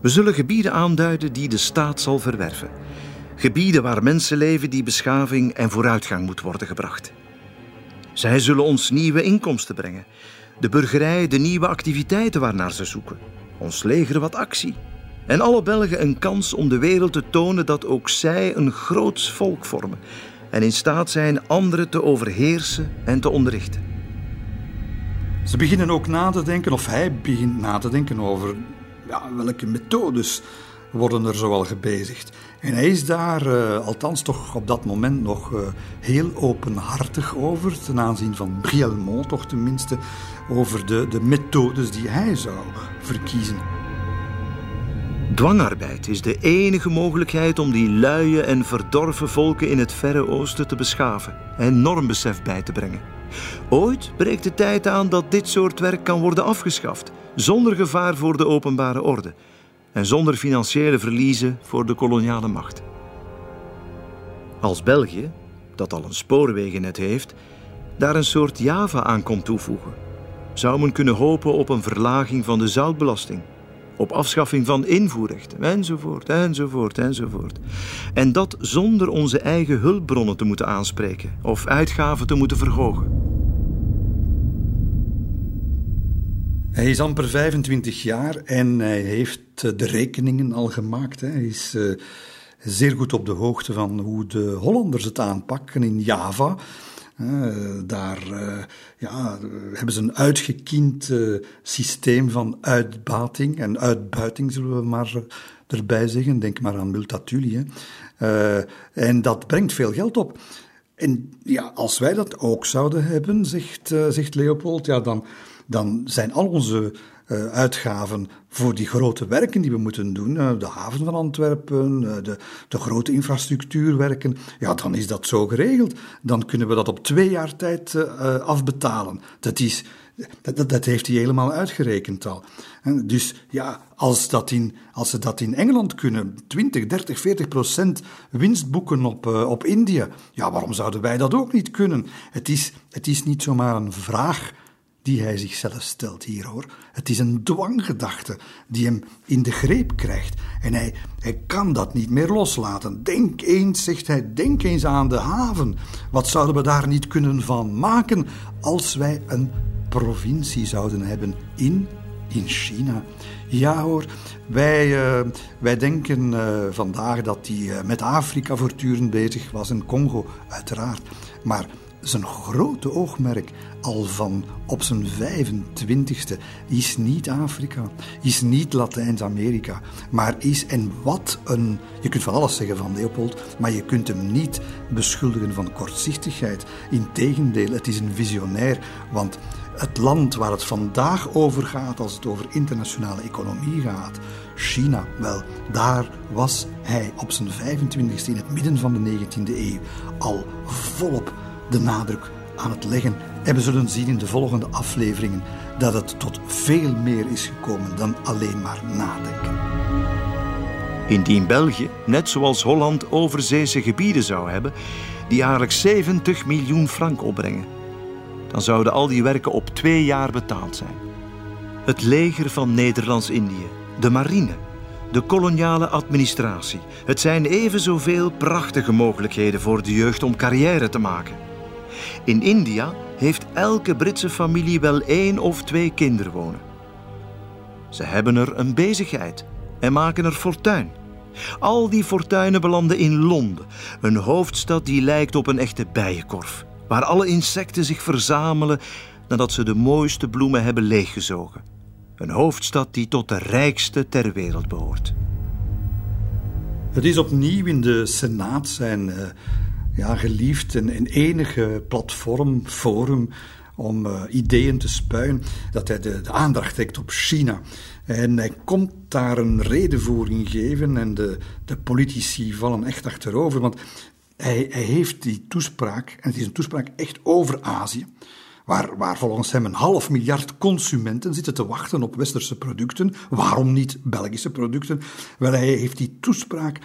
We zullen gebieden aanduiden die de staat zal verwerven. Gebieden waar mensen leven die beschaving en vooruitgang moet worden gebracht. Zij zullen ons nieuwe inkomsten brengen. De burgerij de nieuwe activiteiten waarnaar ze zoeken. Ons leger wat actie. En alle Belgen een kans om de wereld te tonen dat ook zij een groots volk vormen. En in staat zijn anderen te overheersen en te onderrichten. Ze beginnen ook na te denken, of hij begint na te denken over ja, welke methodes worden er zoal gebezigd. En hij is daar, uh, althans toch op dat moment, nog uh, heel openhartig over, ten aanzien van Brielmont toch tenminste, over de, de methodes die hij zou verkiezen. Dwangarbeid is de enige mogelijkheid om die luie en verdorven volken in het Verre Oosten te beschaven en normbesef bij te brengen. Ooit breekt de tijd aan dat dit soort werk kan worden afgeschaft, zonder gevaar voor de openbare orde en zonder financiële verliezen voor de koloniale macht. Als België, dat al een spoorwegennet heeft, daar een soort Java aan kon toevoegen, zou men kunnen hopen op een verlaging van de zoutbelasting, op afschaffing van invoerrechten, enzovoort, enzovoort, enzovoort. En dat zonder onze eigen hulpbronnen te moeten aanspreken of uitgaven te moeten verhogen. Hij is amper 25 jaar en hij heeft eh, de rekeningen al gemaakt. Hij is uh, zeer goed op de hoogte van hoe de Hollanders het aanpakken in Java. Daar uh, ja, hebben ze een uitgekiend systeem van uitbating en uitbuiting, zullen we maar erbij zeggen. Denk maar aan Multatuli. en dat brengt veel geld op. En ja, als wij dat ook zouden hebben, zegt, zegt Leopold, ja, dan dan zijn al onze uitgaven voor die grote werken die we moeten doen, uh, de haven van Antwerpen, uh, de, de grote infrastructuurwerken, ja, dan is dat zo geregeld. Dan kunnen we dat op twee jaar tijd afbetalen. Dat, is, dat, dat heeft hij helemaal uitgerekend al. Dus ja, als, dat in, als ze dat in Engeland kunnen, 20, 30, 40 procent winst boeken op, op India, ja, waarom zouden wij dat ook niet kunnen? Het is, het is niet zomaar een vraag die hij zichzelf stelt hier hoor. Het is een dwanggedachte die hem in de greep krijgt. En hij, hij kan dat niet meer loslaten. Denk eens, zegt hij, denk eens aan de haven. Wat zouden we daar niet kunnen van maken als wij een provincie zouden hebben in, in China? Ja hoor, wij, uh, wij denken uh, vandaag dat hij uh, met Afrika voortdurend bezig was en Congo uiteraard. Maar zijn grote oogmerk al van op zijn 25ste is niet Afrika, is niet Latijns-Amerika, maar is, en wat een, je kunt van alles zeggen van Leopold, maar je kunt hem niet beschuldigen van kortzichtigheid. Integendeel, het is een visionair, want het land waar het vandaag over gaat als het over internationale economie gaat, China, wel, daar was hij op zijn 25e in het midden van de 19e eeuw al volop de nadruk aan het leggen. En we zullen zien in de volgende afleveringen dat het tot veel meer is gekomen dan alleen maar nadenken. Indien België, net zoals Holland, overzeese gebieden zou hebben die jaarlijks 70 miljoen frank opbrengen, dan zouden al die werken op twee jaar betaald zijn. Het leger van Nederlands-Indië, de marine, de koloniale administratie. Het zijn even zoveel prachtige mogelijkheden voor de jeugd om carrière te maken. In India heeft elke Britse familie wel één of twee kinderen wonen. Ze hebben er een bezigheid en maken er fortuin. Al die fortuinen belanden in Londen, een hoofdstad die lijkt op een echte bijenkorf, waar alle insecten zich verzamelen nadat ze de mooiste bloemen hebben leeggezogen. Een hoofdstad die tot de rijkste ter wereld behoort. Het is opnieuw in de Senaat zijn uh, ja, geliefd en, en enige platform, forum om uh, ideeën te spuien, dat hij de, de, aandacht trekt op China. En hij komt daar een redenvoering geven en de, de politici vallen echt achterover, want hij, hij heeft die toespraak, en het is een toespraak echt over Azië, waar, waar volgens hem een half miljard consumenten zitten te wachten op westerse producten. Waarom niet Belgische producten? Wel, hij heeft die toespraak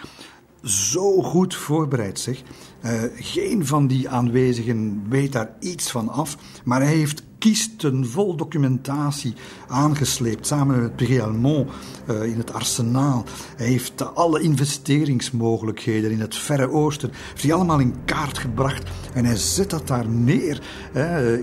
zo goed voorbereid, zeg. Uh, geen van die aanwezigen weet daar iets van af, maar hij heeft kisten vol documentatie aangesleept, samen met Pierre Almond uh, in het arsenaal. Hij heeft alle investeringsmogelijkheden in het Verre Oosten heeft hij allemaal in kaart gebracht en hij zet dat daar neer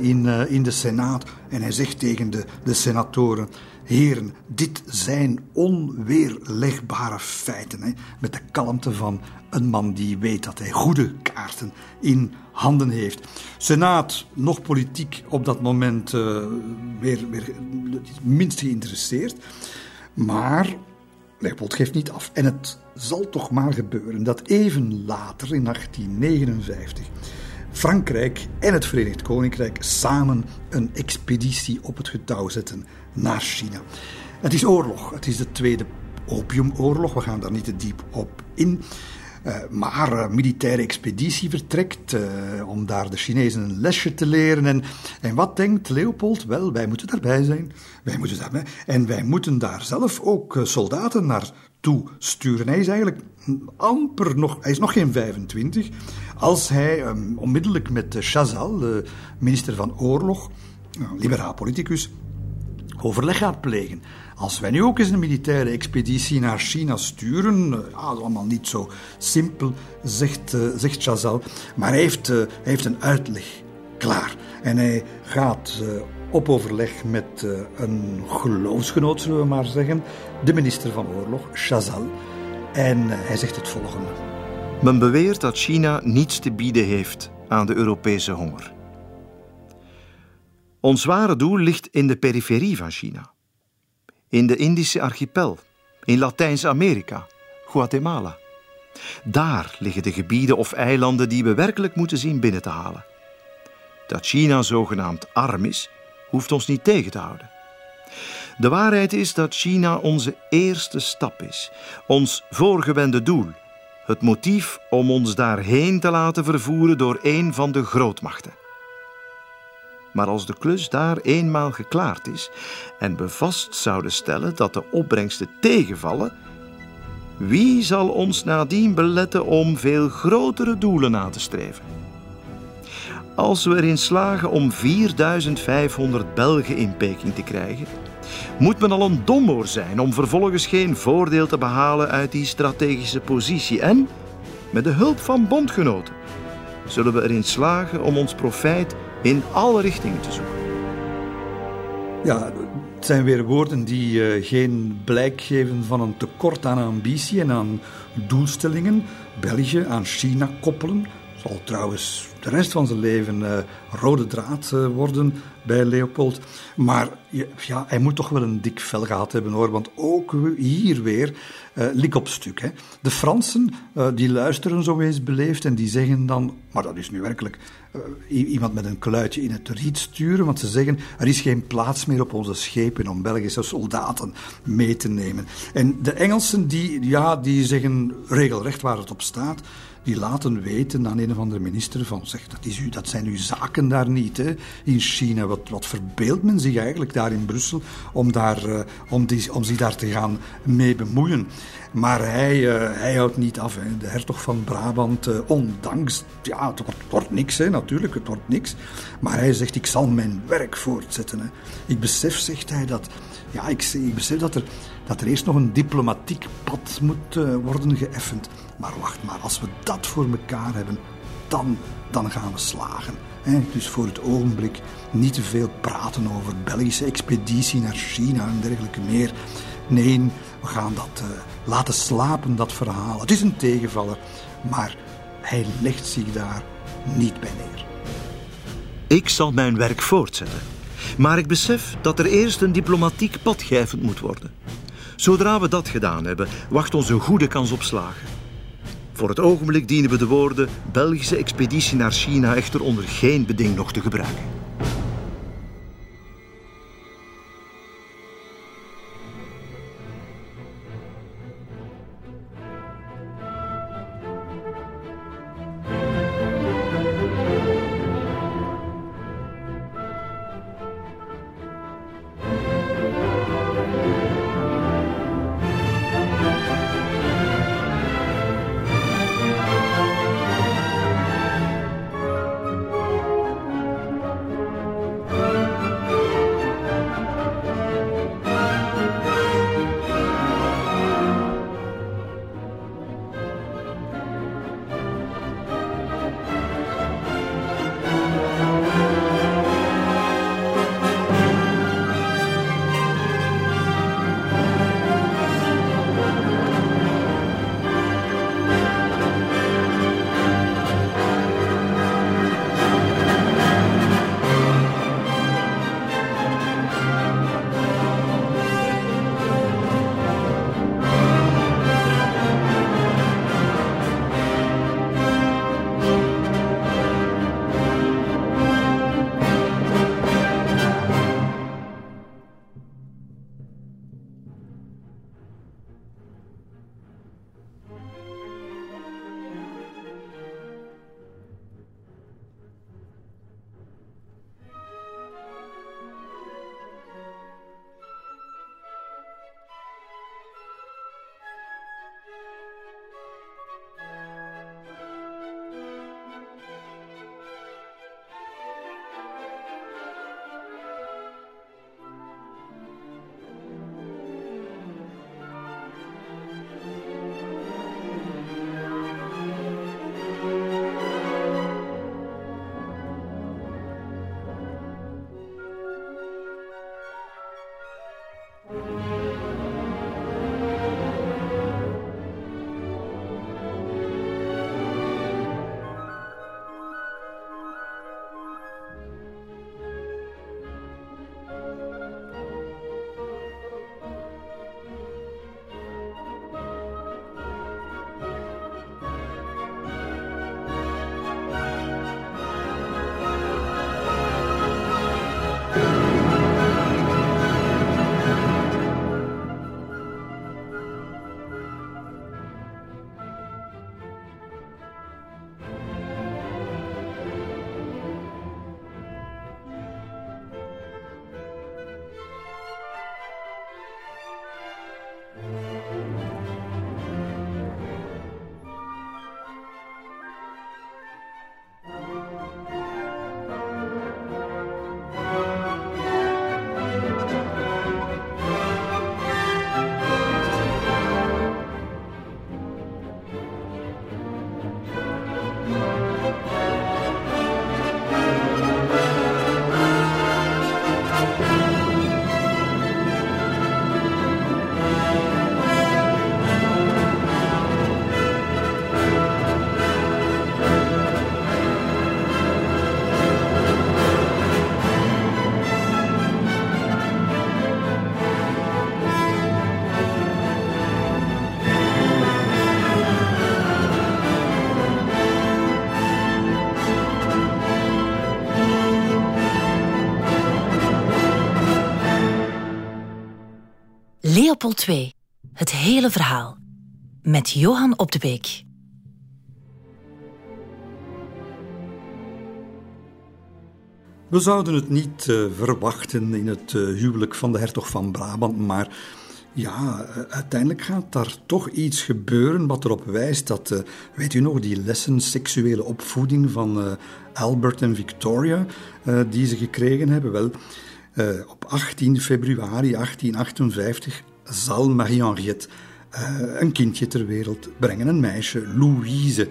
in, uh, in de Senaat en hij zegt tegen de, de senatoren Heren, dit zijn onweerlegbare feiten. Hè, met de kalmte van een man die weet dat hij goede kaarten in handen heeft. Senaat, nog politiek op dat moment uh, weer, weer minst geïnteresseerd. Maar Leopold geeft niet af. En het zal toch maar gebeuren dat even later, in 1859, Frankrijk en het Verenigd Koninkrijk samen een expeditie op het getouw zetten naar China. Het is oorlog. Het is de Tweede Opiumoorlog. We gaan daar niet te diep op in. Uh, maar uh, militaire expeditie vertrekt uh, om daar de Chinezen een lesje te leren. En, en wat denkt Leopold? Wel, wij moeten daarbij zijn. Wij moeten daarbij. En wij moeten daar zelf ook soldaten naartoe sturen. Hij is eigenlijk amper nog, hij is nog geen 25, als hij um, onmiddellijk met Chazal, de minister van Oorlog, liberaal politicus, overleg gaat plegen. Als wij nu ook eens een militaire expeditie naar China sturen, eh, ja, dat is allemaal niet zo simpel, zegt, uh, zegt Chazal, maar hij heeft, hij heeft een uitleg klaar. En hij gaat op overleg met een geloofsgenoot, zullen we maar zeggen, de minister van Oorlog, Chazal. En hij zegt het volgende. Men beweert dat China niets te bieden heeft aan de Europese honger. Ons ware doel ligt in de periferie van China. In de Indische archipel, in Latijns-Amerika, Guatemala. Daar liggen de gebieden of eilanden die we werkelijk moeten zien binnen te halen. Dat China zogenaamd arm is, hoeft ons niet tegen te houden. De waarheid is dat China onze eerste stap is, ons voorgewende doel, het motief om ons daarheen te laten vervoeren door een van de grootmachten. Maar als de klus daar eenmaal geklaard is en we vast zouden stellen dat de opbrengsten tegenvallen, wie zal ons nadien beletten om veel grotere doelen na te streven? Als we erin slagen om 4500 Belgen in Peking te krijgen, moet men al een domoor zijn om vervolgens geen voordeel te behalen uit die strategische positie. En, met de hulp van bondgenoten, zullen we erin slagen om ons profijt in alle richtingen te zoeken. Ja, het zijn weer woorden die uh, geen blijk geven van een tekort aan ambitie en aan doelstellingen. België aan China koppelen zal trouwens de rest van zijn leven rode draad worden bij Leopold. Maar ja, hij moet toch wel een dik vel gehad hebben hoor, want ook hier weer lik op stuk. Hè. De Fransen die luisteren zo eens beleefd en die zeggen dan, maar dat is nu werkelijk iemand met een kluitje in het riet sturen, want ze zeggen er is geen plaats meer op onze schepen om Belgische soldaten mee te nemen. En de Engelsen die, ja, die zeggen regelrecht waar het op staat die laten weten aan een of andere minister van, zeg, dat, is u, dat zijn uw zaken daar niet, hè, in China. Wat, wat verbeeldt men zich eigenlijk daar in Brussel om, daar, uh, om, die, om zich daar te gaan mee bemoeien? Maar hij, uh, hij houdt niet af. Hè. De hertog van Brabant, uh, ondanks, ja, het wordt, wordt niks, hè, natuurlijk, het wordt niks. Maar hij zegt, ik zal mijn werk voortzetten. Hè. Ik besef, zegt hij, dat, ja, ik, ik besef dat er, dat er eerst nog een diplomatiek pad moet worden geëffend. Maar wacht maar, als we dat voor elkaar hebben, dan, dan gaan we slagen. Dus voor het ogenblik niet te veel praten over Belgische expeditie naar China en dergelijke meer. Nee, we gaan dat uh, laten slapen, dat verhaal. Het is een tegenvaller, maar hij legt zich daar niet bij neer. Ik zal mijn werk voortzetten. Maar ik besef dat er eerst een diplomatiek pad moet worden. Zodra we dat gedaan hebben, wacht ons een goede kans op slagen. Voor het ogenblik dienen we de woorden Belgische expeditie naar China echter onder geen beding nog te gebruiken. Leopold II. Het hele verhaal. Met Johan op de Beek. We zouden het niet uh, verwachten in het uh, huwelijk van de hertog van Brabant, maar ja, uh, uiteindelijk gaat daar toch iets gebeuren wat erop wijst dat, weet u nog, die lessen seksuele opvoeding van Albert en Victoria, die ze gekregen hebben, wel, op 18 februari 1858 zal Marie-Henriette een kindje ter wereld brengen, een meisje, Louise.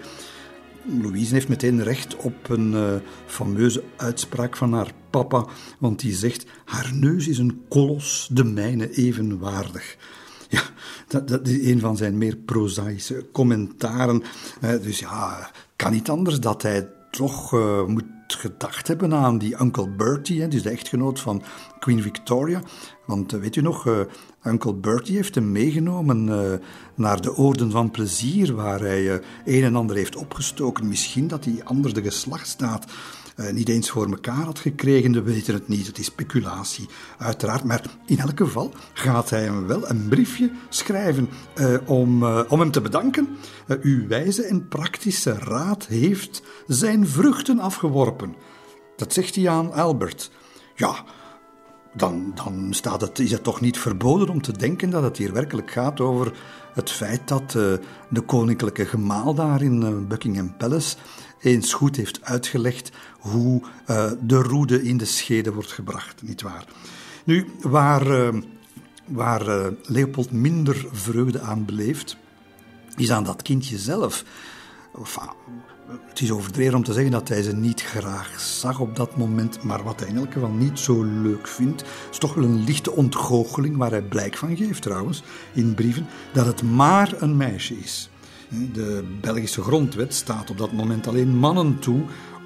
Louise heeft meteen recht op een uh, fameuze uitspraak van haar papa, want die zegt: Haar neus is een kolos, de mijne evenwaardig. Ja, dat, dat, is een van zijn meer prozaïsche commentaren. Uh, dus ja, kan niet anders dat hij toch moet gedacht hebben aan die Uncle Bertie, dus de echtgenoot van Queen Victoria. Want weet u nog, Uncle Bertie heeft hem meegenomen uh, naar de Oorden van Plezier, waar hij uh, een en ander heeft opgestoken. Misschien dat hij anders de geslachtsstaat uh, niet eens voor elkaar had gekregen, we weten het niet. Het is speculatie, uiteraard. Maar in elk geval gaat hij hem wel een briefje schrijven om, om hem te bedanken. uw wijze en praktische raad heeft zijn vruchten afgeworpen. Dat zegt hij aan Albert. Ja, dan, dan staat het, is het toch niet verboden om te denken dat het hier werkelijk gaat over het feit dat uh, de koninklijke gemaal daar in uh, Buckingham Palace eens goed heeft uitgelegd hoe uh, de roede in de schede wordt gebracht, nietwaar? Nu, waar, waar Leopold minder vreugde aan beleeft, is aan dat kindje zelf. Enfin, het is overdreven om te zeggen dat hij ze niet graag zag op dat moment, maar wat hij in elk geval niet zo leuk vindt, is toch wel een lichte ontgoocheling waar hij blijk van geeft trouwens, in brieven, dat het maar een meisje is. De Belgische grondwet staat op dat moment alleen mannen toe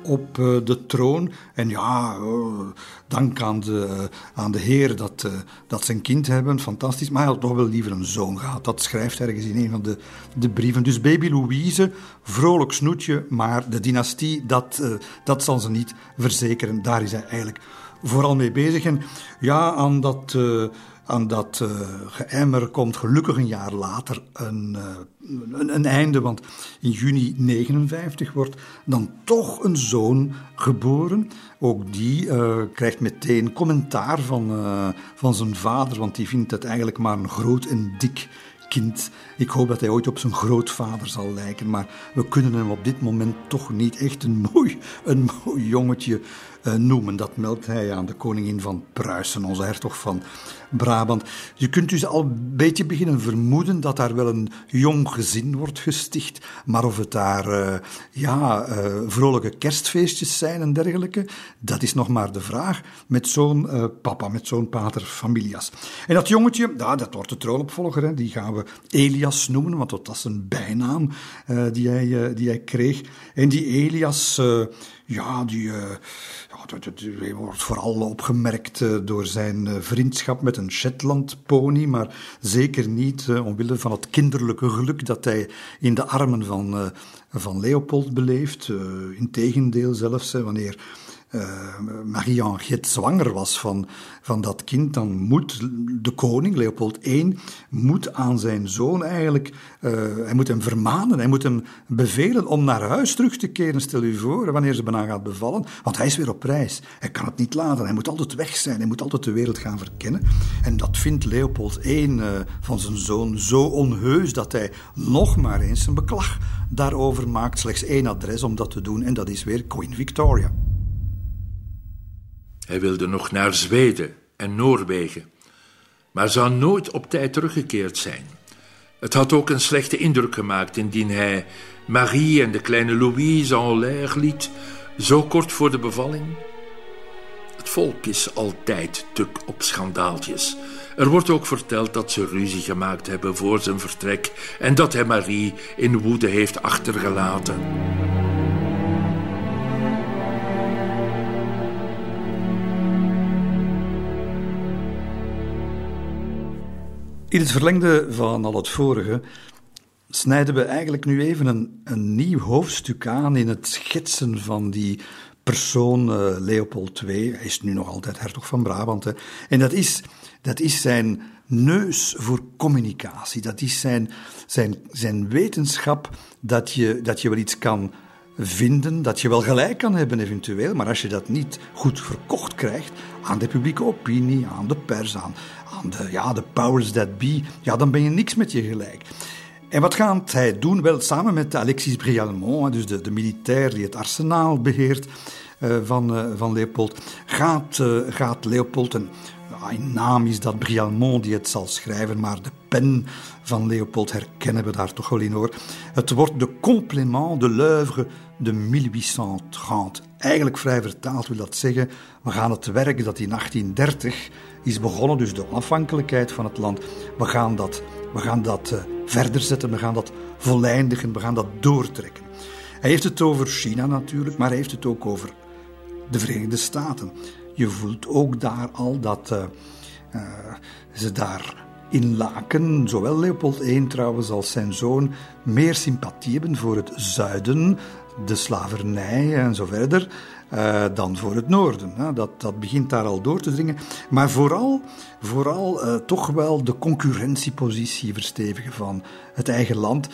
op eh, de troon. En ja, oh, dank aan de, aan de Heer dat, uh, dat ze een kind hebben, fantastisch. Maar hij had toch wel liever een zoon gehad. Dat schrijft ergens in een van de, de brieven. Dus baby Louise, vrolijk snoetje, maar de dynastie, dat, dat zal ze niet verzekeren. Daar is hij eigenlijk vooral mee bezig. En ja, aan dat aan dat uh, geëmmer komt gelukkig een jaar later een, uh, een, een, einde. Want in juni 59 wordt dan toch een zoon geboren. Ook die uh, krijgt meteen commentaar van, van zijn vader, want die vindt het eigenlijk maar een groot en dik kind. Ik hoop dat hij ooit op zijn grootvader zal lijken, maar we kunnen hem op dit moment toch niet echt een mooi, een mooi jongetje noemen. Dat meldt hij aan de koningin van Pruisen, onze hertog van Brabant. Je kunt dus al een beetje beginnen vermoeden dat daar wel een jong gezin wordt gesticht, maar of het daar uh, ja, uh, vrolijke kerstfeestjes zijn en dergelijke, dat is nog maar de vraag met zo'n papa, met zo'n pater familias. En dat jongetje, dat wordt de troonopvolger, hè, die gaan we Elias noemen, want dat is een bijnaam die, hij, die hij kreeg. En die Elias ja, die, ja, wordt vooral opgemerkt uh, door zijn uh, vriendschap met een Shetland-pony, maar zeker niet omwille van het kinderlijke geluk dat hij in de armen van, van Leopold beleeft. Integendeel zelfs, wanneer uh, Marie-Henriette zwanger was van, van dat kind, dan moet de koning, Leopold I, moet aan zijn zoon eigenlijk, uh, hij moet hem vermanen, hij moet hem bevelen om naar huis terug te keren, stel u voor, wanneer ze bijna gaat bevallen, want hij is weer op reis. Hij kan het niet laten, hij moet altijd weg zijn, hij moet altijd de wereld gaan verkennen. En dat vindt Leopold I uh, van zijn zoon zo onheus dat hij nog maar eens een beklag daarover maakt, slechts één adres om dat te doen, en dat is weer Queen Victoria. Hij wilde nog naar Zweden en Noorwegen, maar zou nooit op tijd teruggekeerd zijn. Het had ook een slechte indruk gemaakt indien hij Marie en de kleine Louise en l'air liet, zo kort voor de bevalling. Het volk is altijd tuk op schandaaltjes. Er wordt ook verteld dat ze ruzie gemaakt hebben voor zijn vertrek en dat hij Marie in woede heeft achtergelaten. In het verlengde van al het vorige snijden we eigenlijk nu even een, een nieuw hoofdstuk aan in het schetsen van die persoon uh, Leopold II. Hij is nu nog altijd hertog van Brabant. Hè. En dat is, dat is zijn neus voor communicatie. Dat is zijn, zijn, zijn wetenschap dat je, dat je wel iets kan vinden, dat je wel gelijk kan hebben eventueel, maar als je dat niet goed verkocht krijgt aan de publieke opinie, aan de pers, aan, aan de, ja, de powers that be, ja, dan ben je niks met je gelijk. En wat gaat hij doen? Wel, samen met Alexis Brialmont, dus de, de militair die het arsenaal beheert uh, van, uh, van Leopold, gaat, gaat Leopold, en in naam is dat Brialmont die het zal schrijven, maar de pen van Leopold herkennen we daar toch wel in hoor. Het wordt de complément de l'œuvre de 1830. Eigenlijk vrij vertaald wil dat zeggen, we gaan het werk dat in 1830 is begonnen, dus de onafhankelijkheid van het land, we gaan dat, we gaan dat uh, verder zetten, we gaan dat volleindigen, we gaan dat doortrekken. Hij heeft het over China natuurlijk, maar hij heeft het ook over de Verenigde Staten. Je voelt ook daar al dat uh, uh, ze daar in Laken, zowel Leopold I trouwens als zijn zoon, meer sympathie hebben voor het zuiden, de slavernij en zo verder, uh, dan voor het noorden. Dat, dat begint daar al door te dringen. Maar vooral, vooral uh, toch wel de concurrentiepositie verstevigen van het eigen land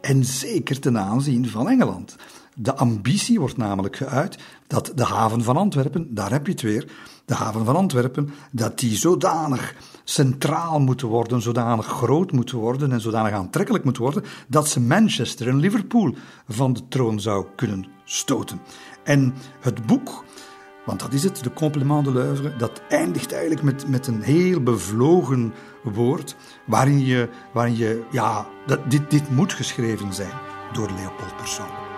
en zeker ten aanzien van Engeland. De ambitie wordt namelijk geuit dat de haven van Antwerpen, daar heb je het weer, de haven van Antwerpen, dat die zodanig centraal moeten worden, zodanig groot moeten worden en zodanig aantrekkelijk moeten worden, dat ze Manchester en Liverpool van de troon zou kunnen stoten. En het boek, want dat is het, de Complement de l'œuvre, dat eindigt eigenlijk met, met een heel bevlogen woord, waarin je, waarin je ja, dat, dit, dit moet geschreven zijn door Leopold persoonlijk.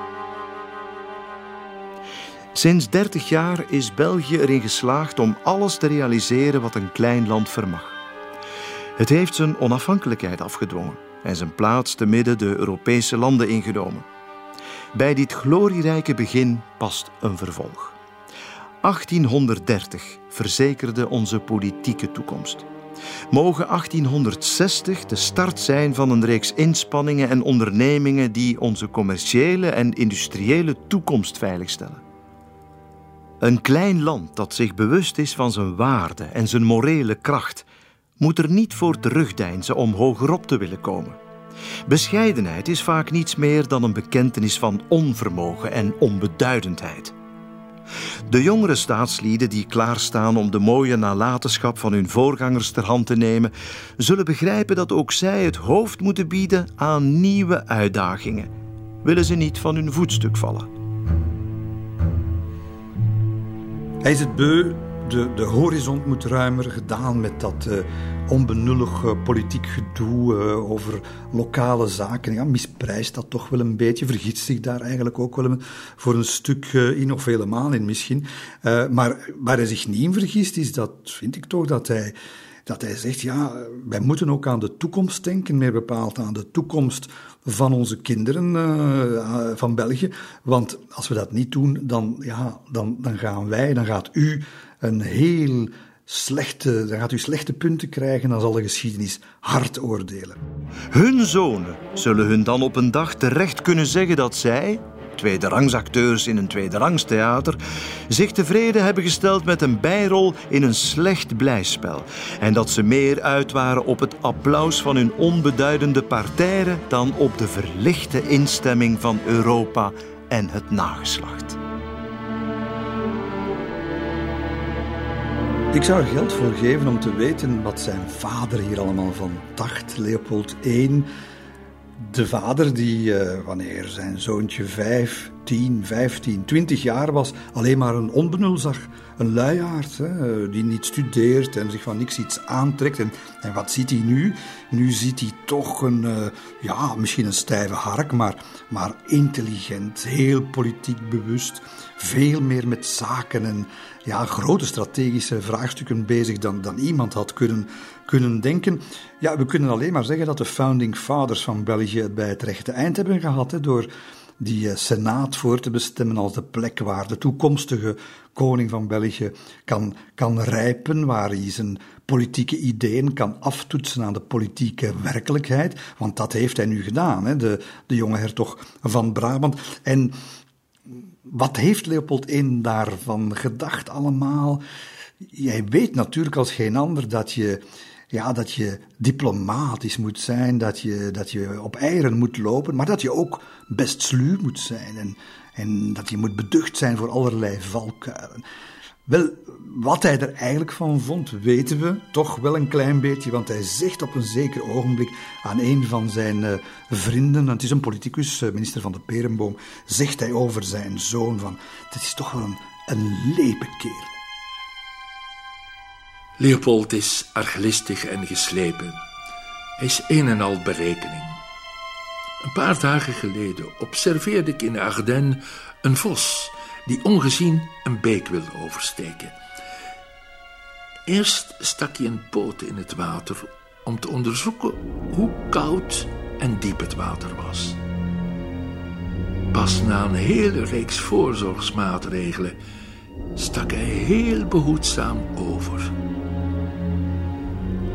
Sinds 30 jaar is België erin geslaagd om alles te realiseren wat een klein land vermag. Het heeft zijn onafhankelijkheid afgedwongen en zijn plaats te midden de Europese landen ingenomen. Bij dit glorierijke begin past een vervolg. 1830 verzekerde onze politieke toekomst. Mogen 1860 de start zijn van een reeks inspanningen en ondernemingen die onze commerciële en industriële toekomst veiligstellen. Een klein land dat zich bewust is van zijn waarde en zijn morele kracht, moet er niet voor terugdeinzen om hogerop te willen komen. Bescheidenheid is vaak niets meer dan een bekentenis van onvermogen en onbeduidendheid. De jongere staatslieden die klaarstaan om de mooie nalatenschap van hun voorgangers ter hand te nemen, zullen begrijpen dat ook zij het hoofd moeten bieden aan nieuwe uitdagingen. Willen ze niet van hun voetstuk vallen? Hij is het beu, de, de horizon moet ruimer, gedaan met dat uh, onbenullig politiek gedoe uh, over lokale zaken. Ja, misprijst dat toch wel een beetje, vergiet zich daar eigenlijk ook wel een, voor een stuk uh, in, of helemaal in misschien. maar waar hij zich niet in vergist, is dat, vind ik toch, dat hij dat hij zegt, ja, wij moeten ook aan de toekomst denken, meer bepaald aan de toekomst van onze kinderen van België. Want als we dat niet doen, dan, ja, dan, dan gaan wij, dan gaat u een heel slechte, dan gaat u slechte punten krijgen, dan zal de geschiedenis hard oordelen. Hun zonen zullen hun dan op een dag terecht kunnen zeggen dat zij, tweederangsacteurs in een tweederangstheater, zich tevreden hebben gesteld met een bijrol in een slecht blijspel. En dat ze meer uit waren op het applaus van hun onbeduidende partijren dan op de verlichte instemming van Europa en het nageslacht. Ik zou er geld voor geven om te weten wat zijn vader hier allemaal van dacht, Leopold I. De vader die, uh, wanneer zijn zoontje 5, 10, 15, 20 jaar was, alleen maar een onbenul zag. Een luiaard, hè, die niet studeert en zich van niks iets aantrekt. En, en wat ziet hij nu? Nu ziet hij toch een, uh, ja, misschien een stijve hark, maar, maar intelligent, heel politiek bewust. Veel meer met zaken en ja, grote strategische vraagstukken bezig dan, dan iemand had kunnen, kunnen denken. Ja, we kunnen alleen maar zeggen dat de founding fathers van België het bij het rechte eind hebben gehad. Hè, door die eh, Senaat voor te bestemmen als de plek waar de toekomstige koning van België kan, kan rijpen, waar hij zijn politieke ideeën kan aftoetsen aan de politieke werkelijkheid. Want dat heeft hij nu gedaan, hè, de, de jonge hertog van Brabant. En wat heeft Leopold I daarvan gedacht allemaal? Jij weet natuurlijk als geen ander dat je, ja, dat je diplomatisch moet zijn, dat je, dat je op eieren moet lopen, maar dat je ook best sluw moet zijn en, en dat je moet beducht zijn voor allerlei valkuilen. Wel, wat hij er eigenlijk van vond, weten we toch wel een klein beetje, want hij zegt op een zeker ogenblik aan een van zijn uh, vrienden, het is een politicus, uh, minister van de Perenboom, zegt hij over zijn zoon van, dit is toch wel een, een lepe kerel. Leopold is arglistig en geslepen. Hij is een en al berekening. Een paar dagen geleden observeerde ik in Ardennes een vos die ongezien een beek wilde oversteken. Eerst stak hij een poot in het water om te onderzoeken hoe koud en diep het water was. Pas na een hele reeks voorzorgsmaatregelen stak hij heel behoedzaam over.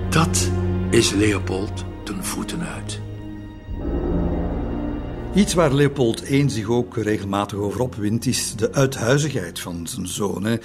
Dat is Leopold ten voeten uit. Iets waar Leopold I zich ook regelmatig over opwint, is de uithuizigheid van zijn zoon.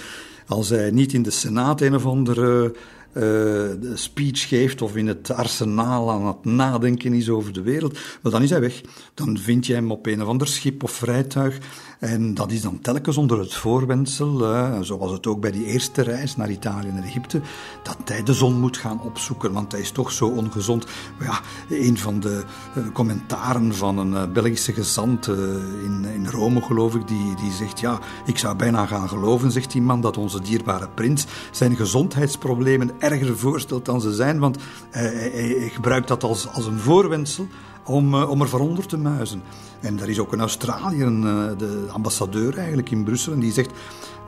Als hij niet in de Senaat een of andere uh, speech geeft of in het arsenaal aan het nadenken is over de wereld, dan is hij weg. Dan vind je hem op een of ander schip of vrijtuig en dat is dan telkens onder het voorwendsel, zoals het ook bij die eerste reis naar Italië en Egypte, dat hij de zon moet gaan opzoeken, want hij is toch zo ongezond. Ja, een van de uh, commentaren van een uh, Belgische gezant uh, in, in Rome, geloof ik, die, die zegt, ja, ik zou bijna gaan geloven, zegt die man, dat onze dierbare prins zijn gezondheidsproblemen erger voorstelt dan ze zijn, want hij, hij, gebruikt dat als, als een voorwendsel om, om er van te muizen. En er is ook een Australiër, eh, de ambassadeur eigenlijk in Brussel, en die zegt: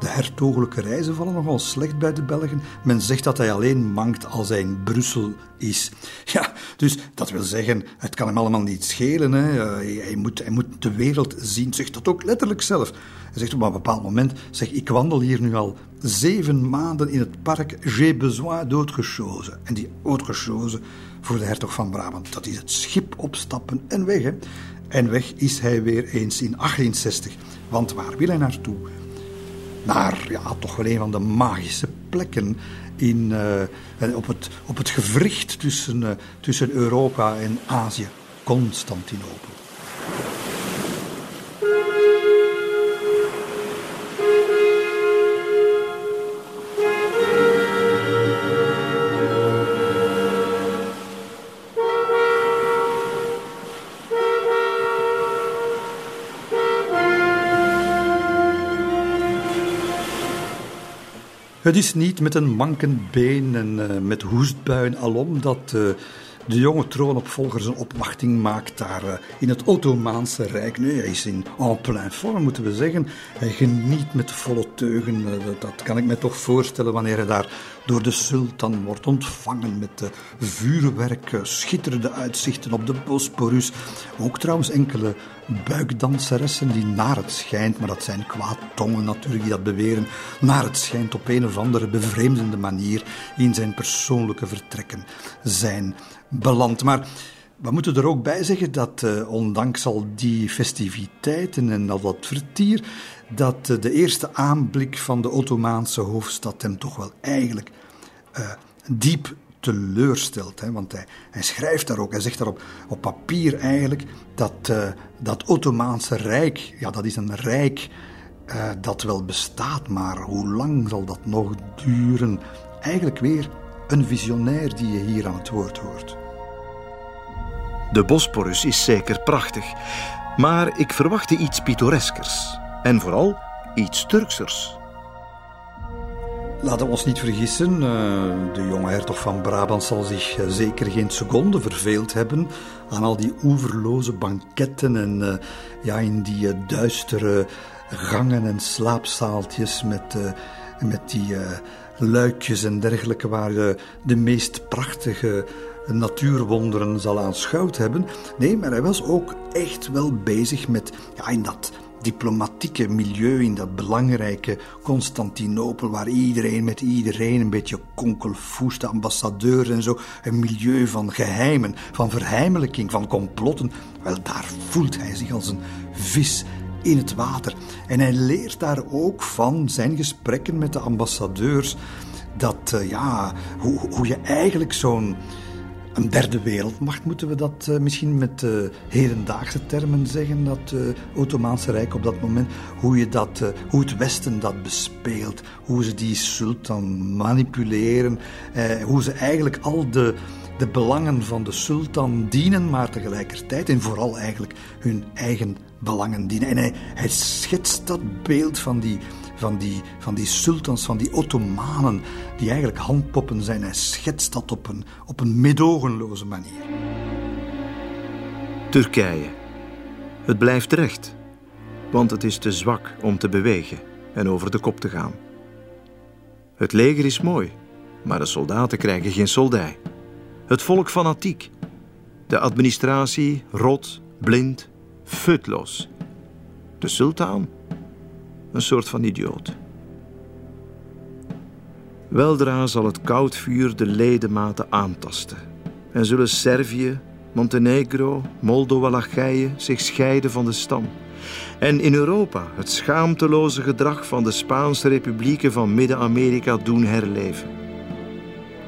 De hertogelijke reizen vallen nogal slecht bij de Belgen. Men zegt dat hij alleen mankt als hij in Brussel is. Ja, dus dat wil zeggen, het kan hem allemaal niet schelen. Hè. Eh, hij, moet, hij moet de wereld zien, zegt dat ook letterlijk zelf. Hij zegt op een bepaald moment: zeg, Ik wandel hier nu al zeven maanden in het park. J'ai besoin d'autre chose. En die autre chose voor de hertog van Brabant, dat is het schip opstappen en weg. En weg is hij weer eens in 1860. Want waar wil hij naartoe? Naar, ja, toch wel een van de magische plekken in, uh, op, het, op het gewricht tussen, uh, tussen Europa en Azië, Constantinopel. Het is niet met een mankend been en uh, met hoestbuien alom dat uh, de jonge troonopvolger zijn opwachting maakt daar uh, in het Ottomaanse Rijk. Nee, hij is in en plein vorm, moeten we zeggen. Hij geniet met volle teugen. Dat, dat, kan ik me toch voorstellen wanneer hij daar door de sultan wordt ontvangen met vuurwerk, schitterende uitzichten op de Bosporus. Ook trouwens enkele buikdanseressen die naar het schijnt, maar dat zijn kwaadtongen natuurlijk die dat beweren, naar het schijnt op een of andere bevreemdende manier in zijn persoonlijke vertrekken zijn beland. Maar we moeten er ook bij zeggen dat uh, ondanks al die festiviteiten en al dat vertier, dat uh, de eerste aanblik van de Ottomaanse hoofdstad hem toch wel eigenlijk uh, diep teleurstelt. Hè, want hij, hij, schrijft daar ook, hij zegt daar op, op papier eigenlijk dat uh, dat Ottomaanse Rijk, ja, dat is een rijk dat wel bestaat, maar hoe lang zal dat nog duren? Eigenlijk weer een visionair die je hier aan het woord hoort. De Bosporus is zeker prachtig, maar ik verwachtte iets pittoreskers en vooral iets Turksers. Laten we ons niet vergissen, eh, de jonge hertog van Brabant zal zich eh, zeker geen seconde verveeld hebben aan al die oeverloze banketten en eh, ja, in die duistere gangen en slaapzaaltjes met, met die luikjes en dergelijke waar je de meest prachtige natuurwonderen zal aanschouwd hebben. Nee, maar hij was ook echt wel bezig met ja, in dat diplomatieke milieu, in dat belangrijke Constantinopel, waar iedereen met iedereen een beetje konkelfoest, ambassadeurs en zo, een milieu van geheimen, van verheimelijking, van complotten, wel daar voelt hij zich als een vis in het water. En hij leert daar ook van zijn gesprekken met de ambassadeurs dat, uh, ja, hoe, hoe je eigenlijk zo'n een derde wereldmacht, moeten we dat uh, misschien met uh, hedendaagse termen zeggen, dat uh, Ottomaanse Rijk op dat moment, hoe, je dat, hoe het Westen dat bespeelt, hoe ze die sultan manipuleren, hoe ze eigenlijk al de, de belangen van de sultan dienen, maar tegelijkertijd en vooral eigenlijk hun eigen belangen dienen. En hij schetst dat beeld van die van die, van die sultans, van die Ottomanen, die eigenlijk handpoppen zijn. Hij schetst dat op een, op een manier. Turkije. Het blijft recht, want het is te zwak om te bewegen en over de kop te gaan. Het leger is mooi, maar de soldaten krijgen geen soldij. Het volk fanatiek. De administratie rot, blind, futloos. De sultan een soort van idioot. Weldra zal het koud vuur de ledematen aantasten en zullen Servië, Montenegro, Moldova-Lachije zich scheiden van de stam. En in Europa het schaamteloze gedrag van de Spaanse republieken van Midden-Amerika doen herleven.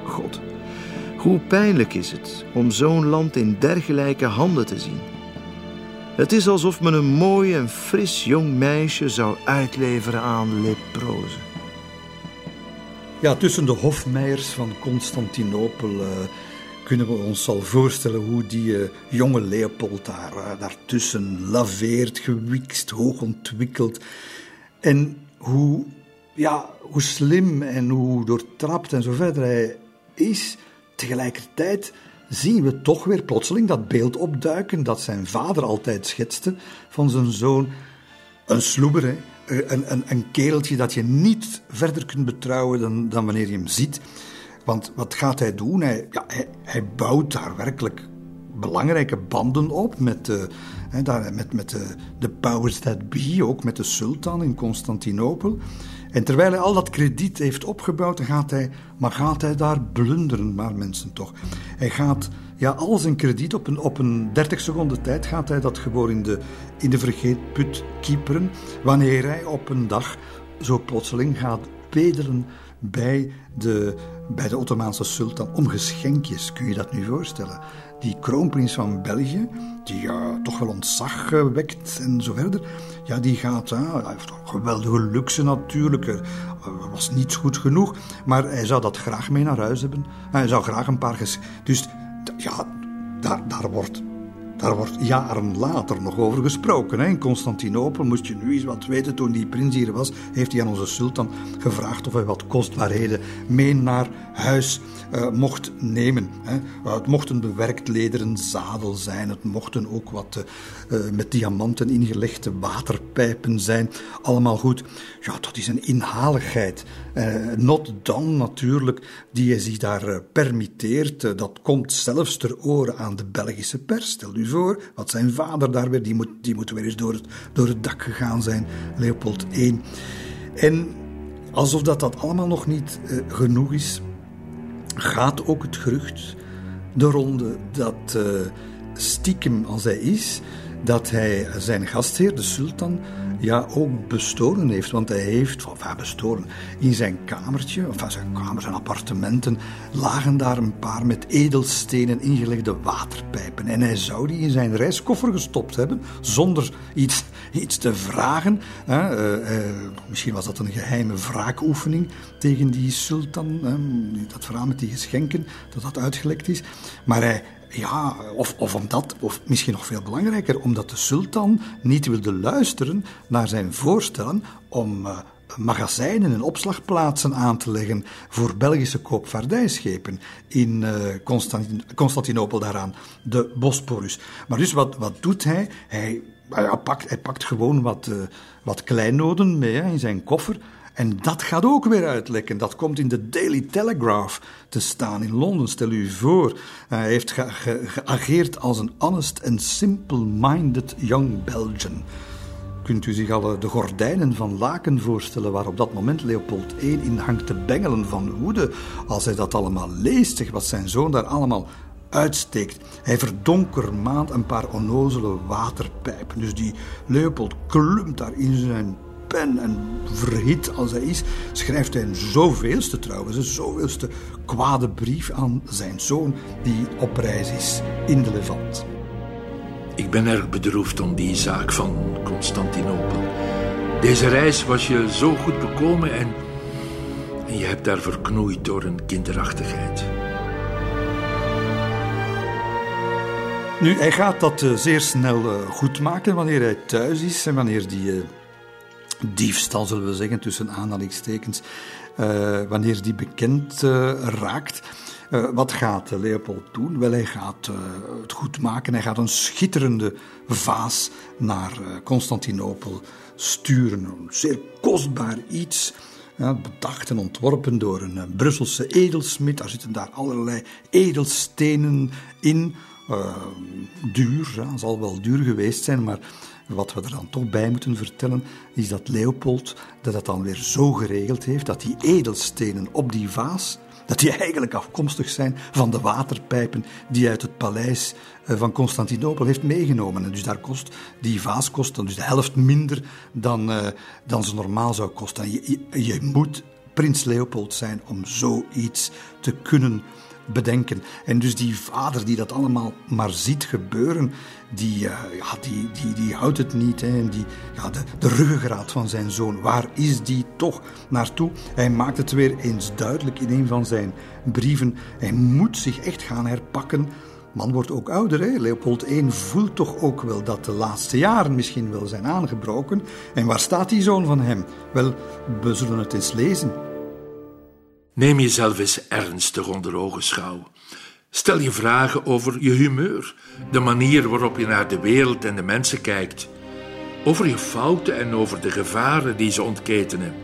God, hoe pijnlijk is het om zo'n land in dergelijke handen te zien. Het is alsof men een mooi en fris jong meisje zou uitleveren aan leprozen. Ja, tussen de hofmeijers van Constantinopel uh, kunnen we ons al voorstellen hoe die uh, jonge Leopold daar, uh, daartussen laveert, gewikst, hoogontwikkeld. En hoe, ja, hoe slim en hoe doortrapt en zo verder hij is, tegelijkertijd zien we toch weer plotseling dat beeld opduiken dat zijn vader altijd schetste van zijn zoon. Een sloeber, hè? Een, een, een kereltje dat je niet verder kunt betrouwen dan, dan wanneer je hem ziet. Want wat gaat hij doen? Hij, ja, hij, bouwt daar werkelijk belangrijke banden op met, de, hè, daar, met, met de, de powers that be, ook met de sultan in Constantinopel. En terwijl hij al dat krediet heeft opgebouwd, gaat hij, maar gaat hij daar blunderen, maar mensen toch. Hij gaat ja, al zijn krediet op een, op een 30 seconden tijd gaat hij dat gewoon in de, in de vergeetput kieperen, wanneer hij op een dag zo plotseling gaat bedelen bij de, bij de Ottomaanse sultan om geschenkjes. Kun je dat nu voorstellen? Die kroonprins van België, die ja, toch wel ontzag wekt en zo verder, ja, die gaat, ja, hij heeft geweldige luxe natuurlijk, was niets goed genoeg, maar hij zou dat graag mee naar huis hebben. Hij zou graag een paar ges... Dus ja, daar, daar wordt daar wordt jaren later nog over gesproken. In Constantinopel moest je nu eens wat weten. Toen die prins hier was, heeft hij aan onze sultan gevraagd of hij wat kostbaarheden mee naar huis uh, mocht nemen. Hè. het mocht een bewerkt lederen zadel zijn. Het mochten ook wat uh, met diamanten ingelegde waterpijpen zijn. Allemaal goed. Ja, dat is een inhaligheid. Uh, not done natuurlijk, die hij zich daar permitteert. dat komt zelfs ter oren aan de Belgische pers. Stel voor, wat zijn vader daar weer, die moet, die moet weer eens door het, door het dak gegaan zijn, Leopold I. En alsof dat, dat allemaal nog niet uh, genoeg is, gaat ook het gerucht de ronde dat uh, stiekem als hij is, dat hij zijn gastheer, de sultan, ja, ook bestolen heeft. Want hij heeft, enfin bestolen, in zijn kamertje, of zijn kamer, zijn appartementen, lagen daar een paar met edelstenen ingelegde waterpijpen. En hij zou die in zijn reiskoffer gestopt hebben, zonder iets, iets te vragen. Uh, uh, misschien was dat een geheime wraakoefening tegen die sultan, dat verhaal met die geschenken, dat dat uitgelekt is. Maar hij, ja, of, of omdat, of misschien nog veel belangrijker, omdat de sultan niet wilde luisteren naar zijn voorstellen om uh, magazijnen en opslagplaatsen aan te leggen voor Belgische koopvaardijschepen in Constantin Constantinopel daaraan, de Bosporus. Maar dus wat, wat doet hij? Hij, hij, pakt, hij pakt gewoon wat, wat kleinoden mee in zijn koffer en dat gaat ook weer uitlekken. Dat komt in de Daily Telegraph te staan in Londen. Stel u voor, hij heeft geageerd als een honest and simple-minded young Belgian. Kunt u zich al de gordijnen van laken voorstellen waar op dat moment Leopold I in hangt te bengelen van woede als hij dat allemaal leest, zeg wat zijn zoon daar allemaal uitsteekt. Hij verdonkermaant een paar onnozele waterpijpen. Dus die Leopold klumt daar in zijn pen en verhit als hij is, schrijft hij een zoveelste trouwens, een zoveelste kwade brief aan zijn zoon die op reis is in de Levant. Ik ben erg bedroefd om die zaak van Constantinopel. Deze reis was je zo goed bekomen en, en je hebt daar verknoeid door een kinderachtigheid. Nu, hij gaat dat uh, zeer snel uh, goed maken wanneer hij thuis is en wanneer die uh, diefstal, zullen we zeggen, tussen aanhalingstekens, wanneer die bekend raakt. wat gaat Leopold doen? Wel, hij gaat het goed maken. Hij gaat een schitterende vaas naar Constantinopel sturen. Een zeer kostbaar iets. Ja, bedacht en ontworpen door een Brusselse edelsmid. Daar zitten daar allerlei edelstenen in. Duur, ja, zal wel duur geweest zijn, maar wat we er dan toch bij moeten vertellen, is dat Leopold dat het dan weer zo geregeld heeft dat die edelstenen op die vaas, dat die eigenlijk afkomstig zijn van de waterpijpen die uit het paleis eh, van Constantinopel heeft meegenomen. En dus daar kost, die vaas kost dan dus de helft minder dan, uh, dan ze normaal zou kosten. je, je, je moet prins Leopold zijn om zoiets te kunnen bedenken. En dus die vader die dat allemaal maar ziet gebeuren, die, uh, die, die, die houdt het niet. Hè. En die, ja, de, de ruggengraat van zijn zoon, waar is die toch naartoe? Hij maakt het weer eens duidelijk in een van zijn brieven. Hij moet zich echt gaan herpakken. Man wordt ook ouder, hè? Leopold I voelt toch ook wel dat de laatste jaren misschien wel zijn aangebroken. En waar staat die zoon van hem? Wel, we zullen het eens lezen. Neem jezelf eens ernstig onder ogenschouw. Stel je vragen over je humeur, de manier waarop je naar de wereld en de mensen kijkt, over je fouten en over de gevaren die ze ontketenen.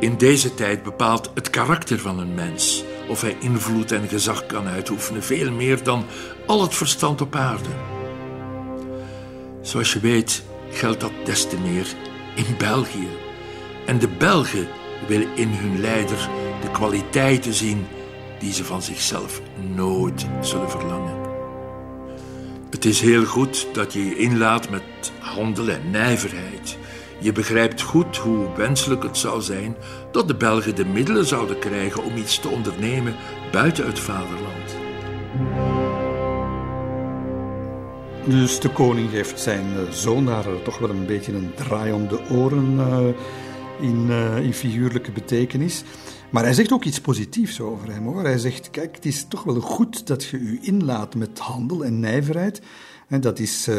In deze tijd bepaalt het karakter van een mens of hij invloed en gezag kan uitoefenen, veel meer dan al het verstand op aarde. Zoals je weet geldt dat des te meer in België. En de Belgen willen in hun leider de kwaliteiten zien die ze van zichzelf nooit zullen verlangen. Het is heel goed dat je je inlaat met handel en nijverheid. Je begrijpt goed hoe wenselijk het zou zijn dat de Belgen de middelen zouden krijgen om iets te ondernemen buiten het vaderland. Dus de koning geeft zijn eh, zoon daar toch wel een beetje een draai om de oren uh, in, uh, in figuurlijke betekenis. Maar hij zegt ook iets positiefs over hem hoor. Hij zegt: Kijk, het is toch wel goed dat je u inlaat met handel en nijverheid. En dat is uh,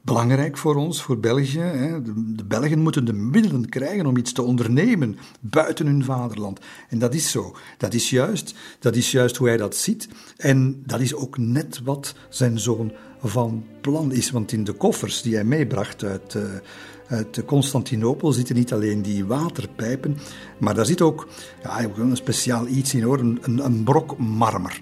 belangrijk voor ons, voor België. Hè. De, de, Belgen moeten de middelen krijgen om iets te ondernemen buiten hun vaderland. En dat is zo. Dat is juist. Dat is juist hoe hij dat ziet. En dat is ook net wat zijn zoon van plan is. Want in de koffers die hij meebracht uit. Uh, uit Constantinopel zitten niet alleen die waterpijpen, maar daar zit ook ja, een speciaal iets in hoor, een, een brok marmer.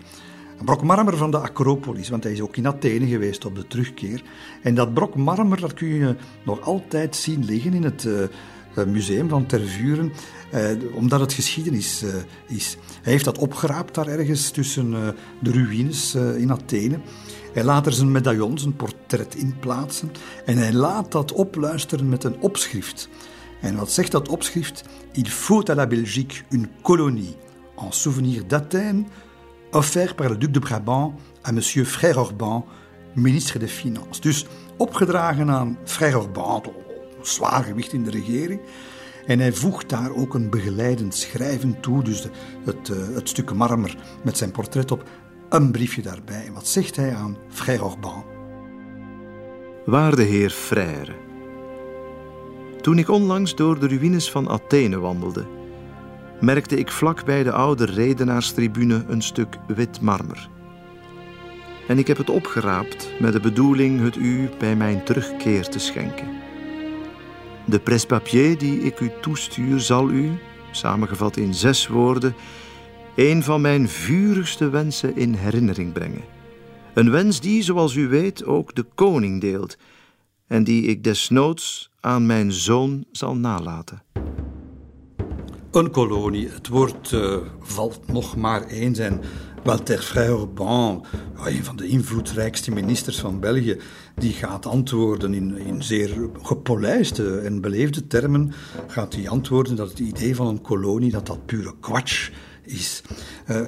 Een brok marmer van de Acropolis, want hij is ook in Athene geweest op de terugkeer. En dat brok marmer dat kun je nog altijd zien liggen in het uh, museum van Tervuren, uh, omdat het geschiedenis is. Hij heeft dat opgeraapt daar ergens tussen de ruïnes in Athene. Hij laat er zijn medaillon, zijn portret in plaatsen en hij laat dat opluisteren met een opschrift. En wat zegt dat opschrift? Il faut à la Belgique une colonie en souvenir d'Athènes offert par le duc de Brabant à monsieur Frère Orban, ministre des Finances. Dus opgedragen aan Frère Orban, zwaar gewicht in de regering. En hij voegt daar ook een begeleidend schrijven toe, dus het, uh, het stuk marmer met zijn portret op, een briefje daarbij. En wat zegt hij aan Frère Orban? Waarde heer Frère, toen ik onlangs door de ruïnes van Athene wandelde, merkte ik vlak bij de oude redenaarstribune een stuk wit marmer. En ik heb het opgeraapt met de bedoeling het u bij mijn terugkeer te schenken. De presse-papier die ik u toestuur zal u, samengevat in zes woorden, een van mijn vurigste wensen in herinnering brengen. Een wens die, zoals u weet, ook de koning deelt en die ik desnoods aan mijn zoon zal nalaten. Een kolonie, het woord uh, valt nog maar eens en Walter Frey-Urban, een van de invloedrijkste ministers van België, die gaat antwoorden in, in zeer gepolijste en beleefde termen, gaat hij antwoorden dat het idee van een kolonie, dat dat pure kwatsch. Uh,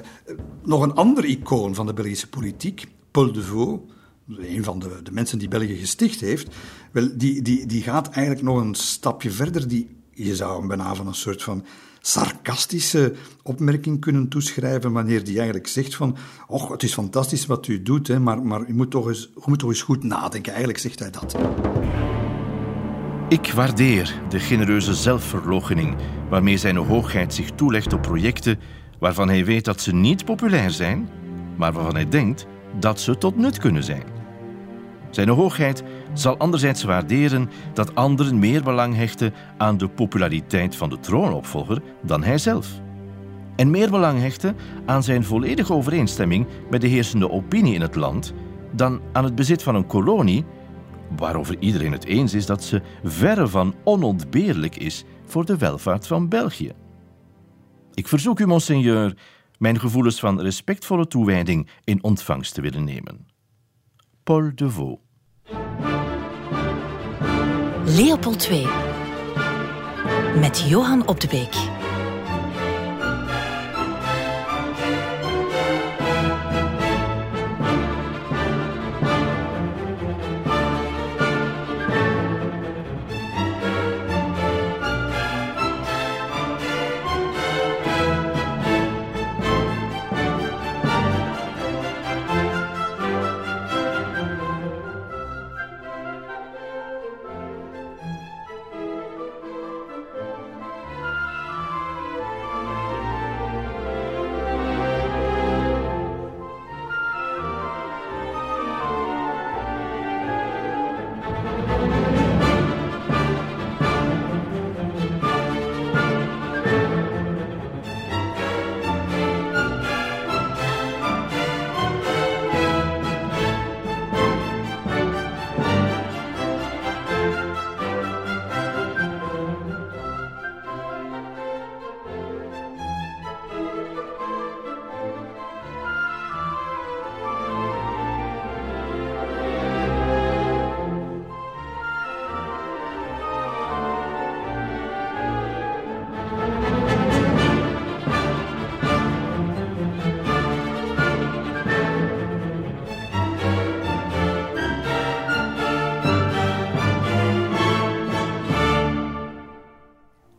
nog een ander icoon van de Belgische politiek, Paul de Vaux, een van de, de mensen die België gesticht heeft, wel, die, die, die gaat eigenlijk nog een stapje verder. Die, je zou hem bijna van een soort van sarcastische opmerking kunnen toeschrijven wanneer die eigenlijk zegt van och, het is fantastisch wat u doet, hè, maar, maar u, moet toch eens, u moet toch eens goed nadenken. Eigenlijk zegt hij dat. Ik waardeer de genereuze zelfverloochening waarmee zijn hoogheid zich toelegt op projecten waarvan hij weet dat ze niet populair zijn, maar waarvan hij denkt dat ze tot nut kunnen zijn. Zijn hoogheid zal anderzijds waarderen dat anderen meer belang hechten aan de populariteit van de troonopvolger dan hij zelf. En meer belang hechten aan zijn volledige overeenstemming met de heersende opinie in het land dan aan het bezit van een kolonie waarover iedereen het eens is dat ze verre van onontbeerlijk is voor de welvaart van België. Ik verzoek u, monseigneur, mijn gevoelens van respectvolle toewijding in ontvangst te willen nemen. Paul de Vaux. Leopold II met Johan op de Beek.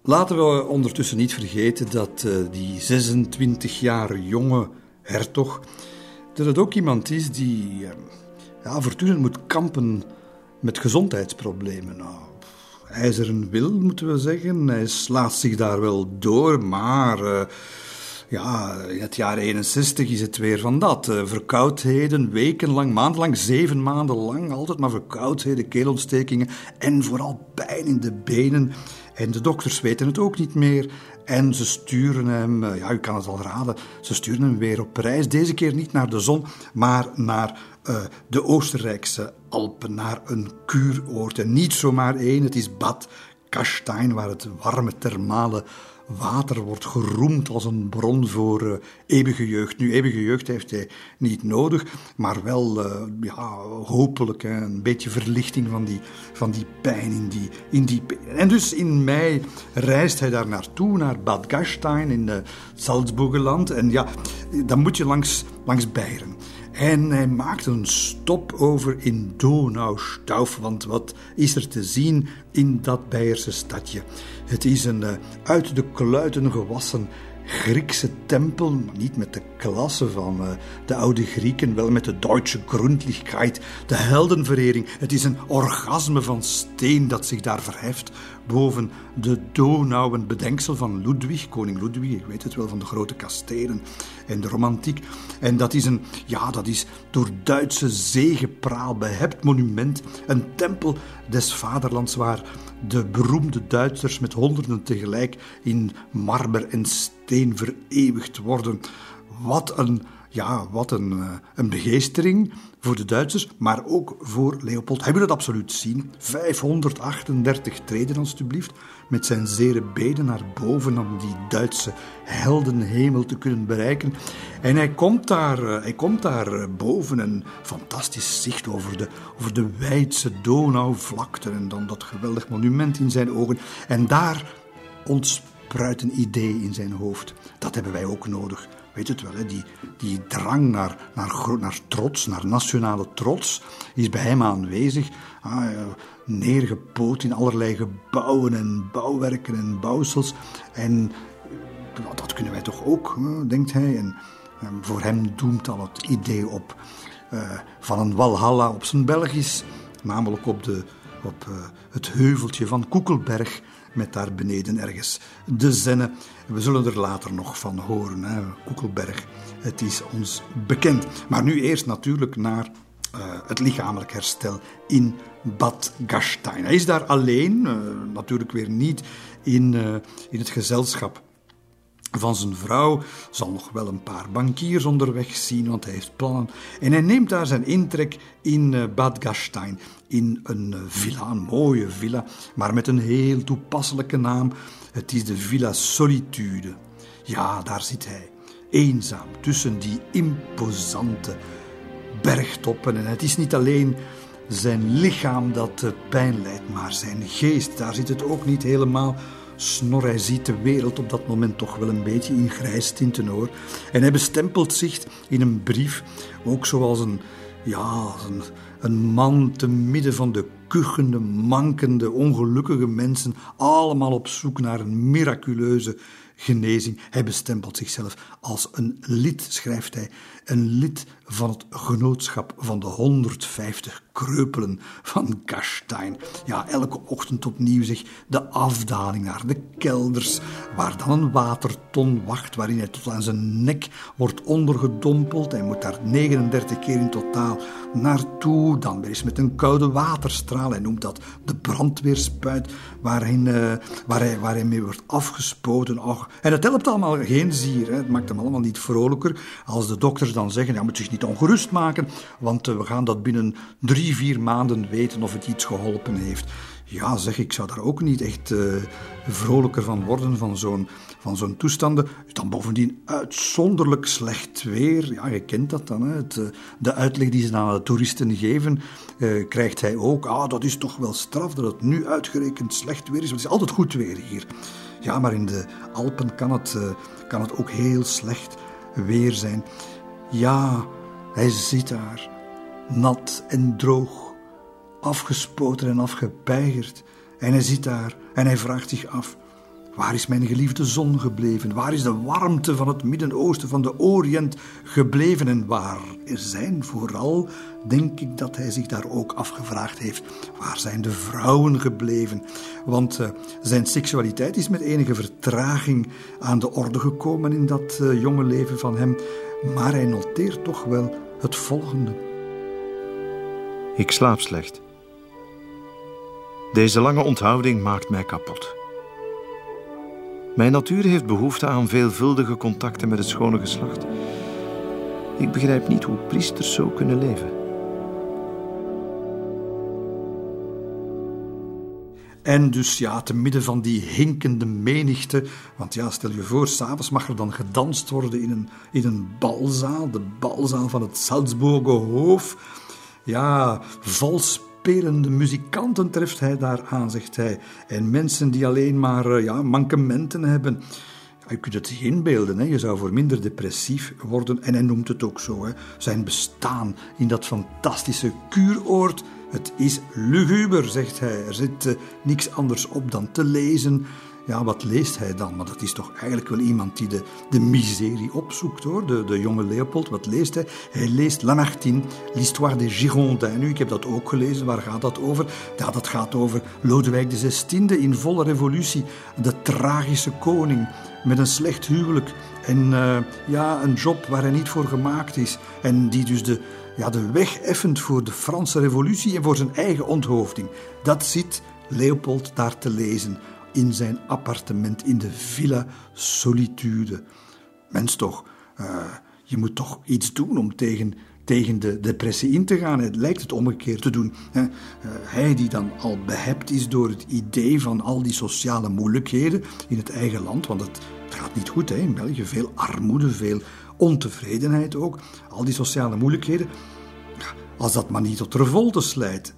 Laten we ondertussen niet vergeten dat uh, die 26 jaar jonge hertog, dat het ook iemand is die uh, ja, voortdurend moet kampen met gezondheidsproblemen. Nou, ijzeren wil, moeten we zeggen. Hij slaat zich daar wel door, maar... Uh, ja, in het jaar 61 is het weer van dat. Verkoudheden, wekenlang, maandenlang, zeven maanden lang, altijd maar verkoudheden, keelontstekingen en vooral pijn in de benen. En de dokters weten het ook niet meer. En ze sturen hem, eh, ja, u kan het al raden, ze sturen hem weer op reis. Deze keer niet naar de zon, maar naar uh, de Oostenrijkse Alpen, naar een kuuroord. En niet zomaar één, het is Bad Kastein, waar het warme thermale water wordt geroemd als een bron voor uh, eeuwige jeugd. Nu, eeuwige jeugd heeft hij niet nodig, maar wel uh, ja, hopelijk een beetje verlichting van die, van die pijn in die, in die... En dus in mei reist hij daar naartoe, naar Bad Gastein in uh, Salzburgerland. En ja, dan moet je langs, langs Beieren. En hij maakt een stop over in Donaustauf, want wat is er te zien in dat Beierse stadje? Het is een uh, uit de kluiten gewassen Griekse tempel, niet met de klasse van uh, de oude Grieken, wel met de Duitse Gründlichkeit, de heldenverering. Het is een orgasme van steen dat zich daar verheft boven de Donau, bedenksel van Ludwig, koning Ludwig, ik weet het wel, van de grote kastelen en de romantiek. En dat is een, ja, dat is door Duitse zegepraal behept monument, een tempel des vaderlands waar de beroemde Duitsers met honderden tegelijk in marmer en steen vereeuwigd worden. Wat een ja, wat een, eh, een begeestering voor de Duitsers, maar ook voor Leopold. Hij wil het absoluut zien. 538 treden, alstublieft, met zijn zere benen naar boven om die Duitse heldenhemel te kunnen bereiken. En hij komt daar, eh, hij komt daar eh, boven, een fantastisch zicht over de, over de wijdse Donauvlakte en dan dat geweldig monument in zijn ogen. En daar ontspruit een idee in zijn hoofd. Dat hebben wij ook nodig weet het wel, hè, die, die drang naar, naar, naar trots, naar nationale trots, is bij hem aanwezig. Ah, neergepoot in allerlei gebouwen en bouwwerken en bouwsels. En nou, dat kunnen wij toch ook, denkt hij. En, voor hem doemt al het idee op van een Walhalla op zijn Belgisch, namelijk op, de, op het heuveltje van Koekelberg met daar beneden ergens de Zenne. We zullen er later nog van horen, hè? Koekelberg. Het is ons bekend. Maar nu eerst natuurlijk naar uh, het lichamelijk herstel in Bad Gastein. Hij is daar alleen, uh, natuurlijk weer niet in, uh, in het gezelschap van zijn vrouw. Zal nog wel een paar bankiers onderweg zien, want hij heeft plannen. En hij neemt daar zijn intrek in Bad Gastein. In een villa, een mooie villa, maar met een heel toepasselijke naam. Het is de Villa Solitude. Ja, daar zit hij. Eenzaam tussen die imposante bergtoppen. En het is niet alleen zijn lichaam dat pijn leidt, maar zijn geest. Daar zit het ook niet helemaal snor. Hij ziet de wereld op dat moment toch wel een beetje in grijs tinten hoor. En hij bestempelt zich in een brief ook zoals een, ja, een, een man te midden van de kuchende, mankende, ongelukkige mensen, allemaal op zoek naar een miraculeuze genezing. Hij bestempelt zichzelf als een lid, schrijft hij, een lid van het genootschap van de 150 kreupelen van Gastein. Ja, elke ochtend opnieuw zich de afdaling naar de kelders, waar dan een waterton wacht, waarin hij tot aan zijn nek wordt ondergedompeld. Hij moet daar 39 keer in totaal naartoe, dan weer eens met een koude waterstraal. Hij noemt dat de brandweerspuit, waarin, uh, waar, hij, waar mee wordt afgespoten. Och, en het helpt allemaal geen zier, hè. het maakt hem allemaal niet vrolijker als de dokters dan zeggen, ja, moet zich niet ongerust maken, want uh, we gaan dat binnen drie, vier maanden weten of het iets geholpen heeft. Ja, zeg, ik zou daar ook niet echt uh, vrolijker van worden, van zo'n, van zo'n toestanden. Dan bovendien uitzonderlijk slecht weer. Ja, je kent dat dan. Hè. Uh, de uitleg die ze aan de toeristen geven, krijgt hij ook. Ah, dat is toch wel straf dat het nu uitgerekend slecht weer is. Het is altijd goed weer hier. Ja, maar in de Alpen kan het, kan het ook heel slecht weer zijn. Ja, hij zit daar, nat en droog, afgespoten en afgepeigerd. En hij zit daar en hij vraagt zich af: waar is mijn geliefde zon gebleven? Waar is de warmte van het Midden-Oosten, van de Oriënt gebleven? En waar zijn vooral, denk ik dat hij zich daar ook afgevraagd heeft, waar zijn de vrouwen gebleven? Want uh, zijn seksualiteit is met enige vertraging aan de orde gekomen in dat uh, jonge leven van hem. Maar hij noteert toch wel het volgende. Ik slaap slecht. Deze lange onthouding maakt mij kapot. Mijn natuur heeft behoefte aan veelvuldige contacten met het schone geslacht. Ik begrijp niet hoe priesters zo kunnen leven. En dus ja, te midden van die hinkende menigte. Want ja, stel je voor, s'avonds mag er dan gedanst worden in een, in een balzaal. De balzaal van het Salzburger Hof. Ja, vals spelende muzikanten treft hij daar aan, zegt hij. En mensen die alleen maar eh, ja, mankementen hebben. Je kunt het inbeelden, hè. je zou voor minder depressief worden. En hij noemt het ook zo, hè. zijn bestaan in dat fantastische kuuroord. Het is luguber, zegt hij. Er zit uh, niks anders op dan te lezen. Ja, wat leest hij dan? Maar dat is toch eigenlijk wel iemand die de, de miserie opzoekt, hoor. De, de jonge Leopold, wat leest hij? Hij leest Lamartine, l'histoire des Girondins. Nu, ik heb dat ook gelezen. Waar gaat dat over? Ja, dat gaat over Lodewijk XVI in volle revolutie. De tragische koning met een slecht huwelijk. En uh, ja, een job waar hij niet voor gemaakt is. En die dus de, ja, de weg effent voor de Franse revolutie en voor zijn eigen onthoofding. Dat zit Leopold daar te lezen in zijn appartement in de Villa Solitude. Mens toch, uh, je moet toch iets doen om tegen, tegen de depressie in te gaan. Het lijkt het omgekeerd te doen. Eh, hij die dan al behept is door het idee van al die sociale moeilijkheden in het eigen land, want het, gaat niet goed hè, in België. Veel armoede, veel ontevredenheid ook. Al die sociale moeilijkheden. Als dat maar niet tot revolte leidt.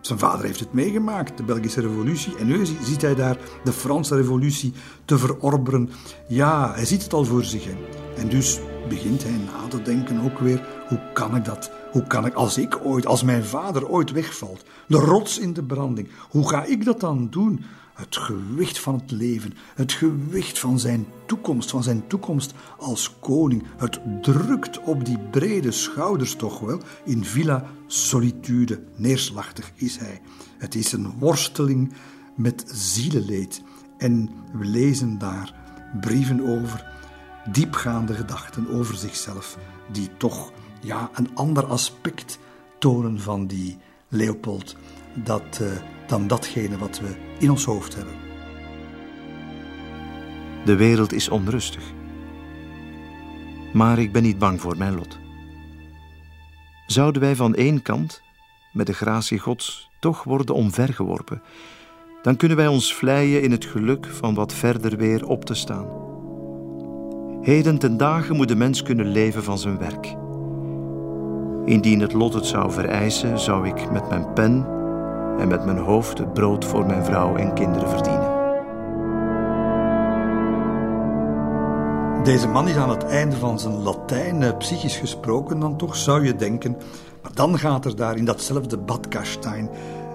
Zijn vader heeft het meegemaakt, de Belgische revolutie. En nu ziet hij daar de Franse revolutie te verorberen. Ja, hij ziet het al voor zich. En dus begint hij na te denken ook weer: hoe kan ik dat? Hoe kan ik, als ik ooit, als mijn vader ooit wegvalt, de rots in de branding, hoe ga ik dat dan doen? Het gewicht van het leven, het gewicht van zijn toekomst, van zijn toekomst als koning. Het drukt op die brede schouders toch wel. In Villa Solitude, neerslachtig is hij. Het is een worsteling met zielenleed. En we lezen daar brieven over, diepgaande gedachten over zichzelf, die toch ja, een ander aspect tonen van die Leopold. Dat. Uh, dan datgene wat we in ons hoofd hebben. De wereld is onrustig. Maar ik ben niet bang voor mijn lot. Zouden wij van één kant, met de gratie Gods, toch worden omvergeworpen, dan kunnen wij ons vleien in het geluk van wat verder weer op te staan. Heden ten dagen moet de mens kunnen leven van zijn werk. Indien het lot het zou vereisen, zou ik met mijn pen en met mijn hoofd het brood voor mijn vrouw en kinderen verdienen. Deze man is aan het einde van zijn Latijn, eh, psychisch gesproken dan toch, zou je denken. Maar dan gaat er daar in datzelfde Badkastein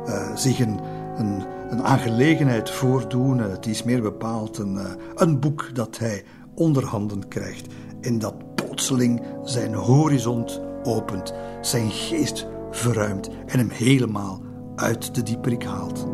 uh, zich een, een, een, aangelegenheid voordoen. Uh, het is meer bepaald een, uh, een boek dat hij onder handen krijgt. En dat plotseling zijn horizont opent, zijn geest verruimt en hem helemaal uit de dieperik haalt.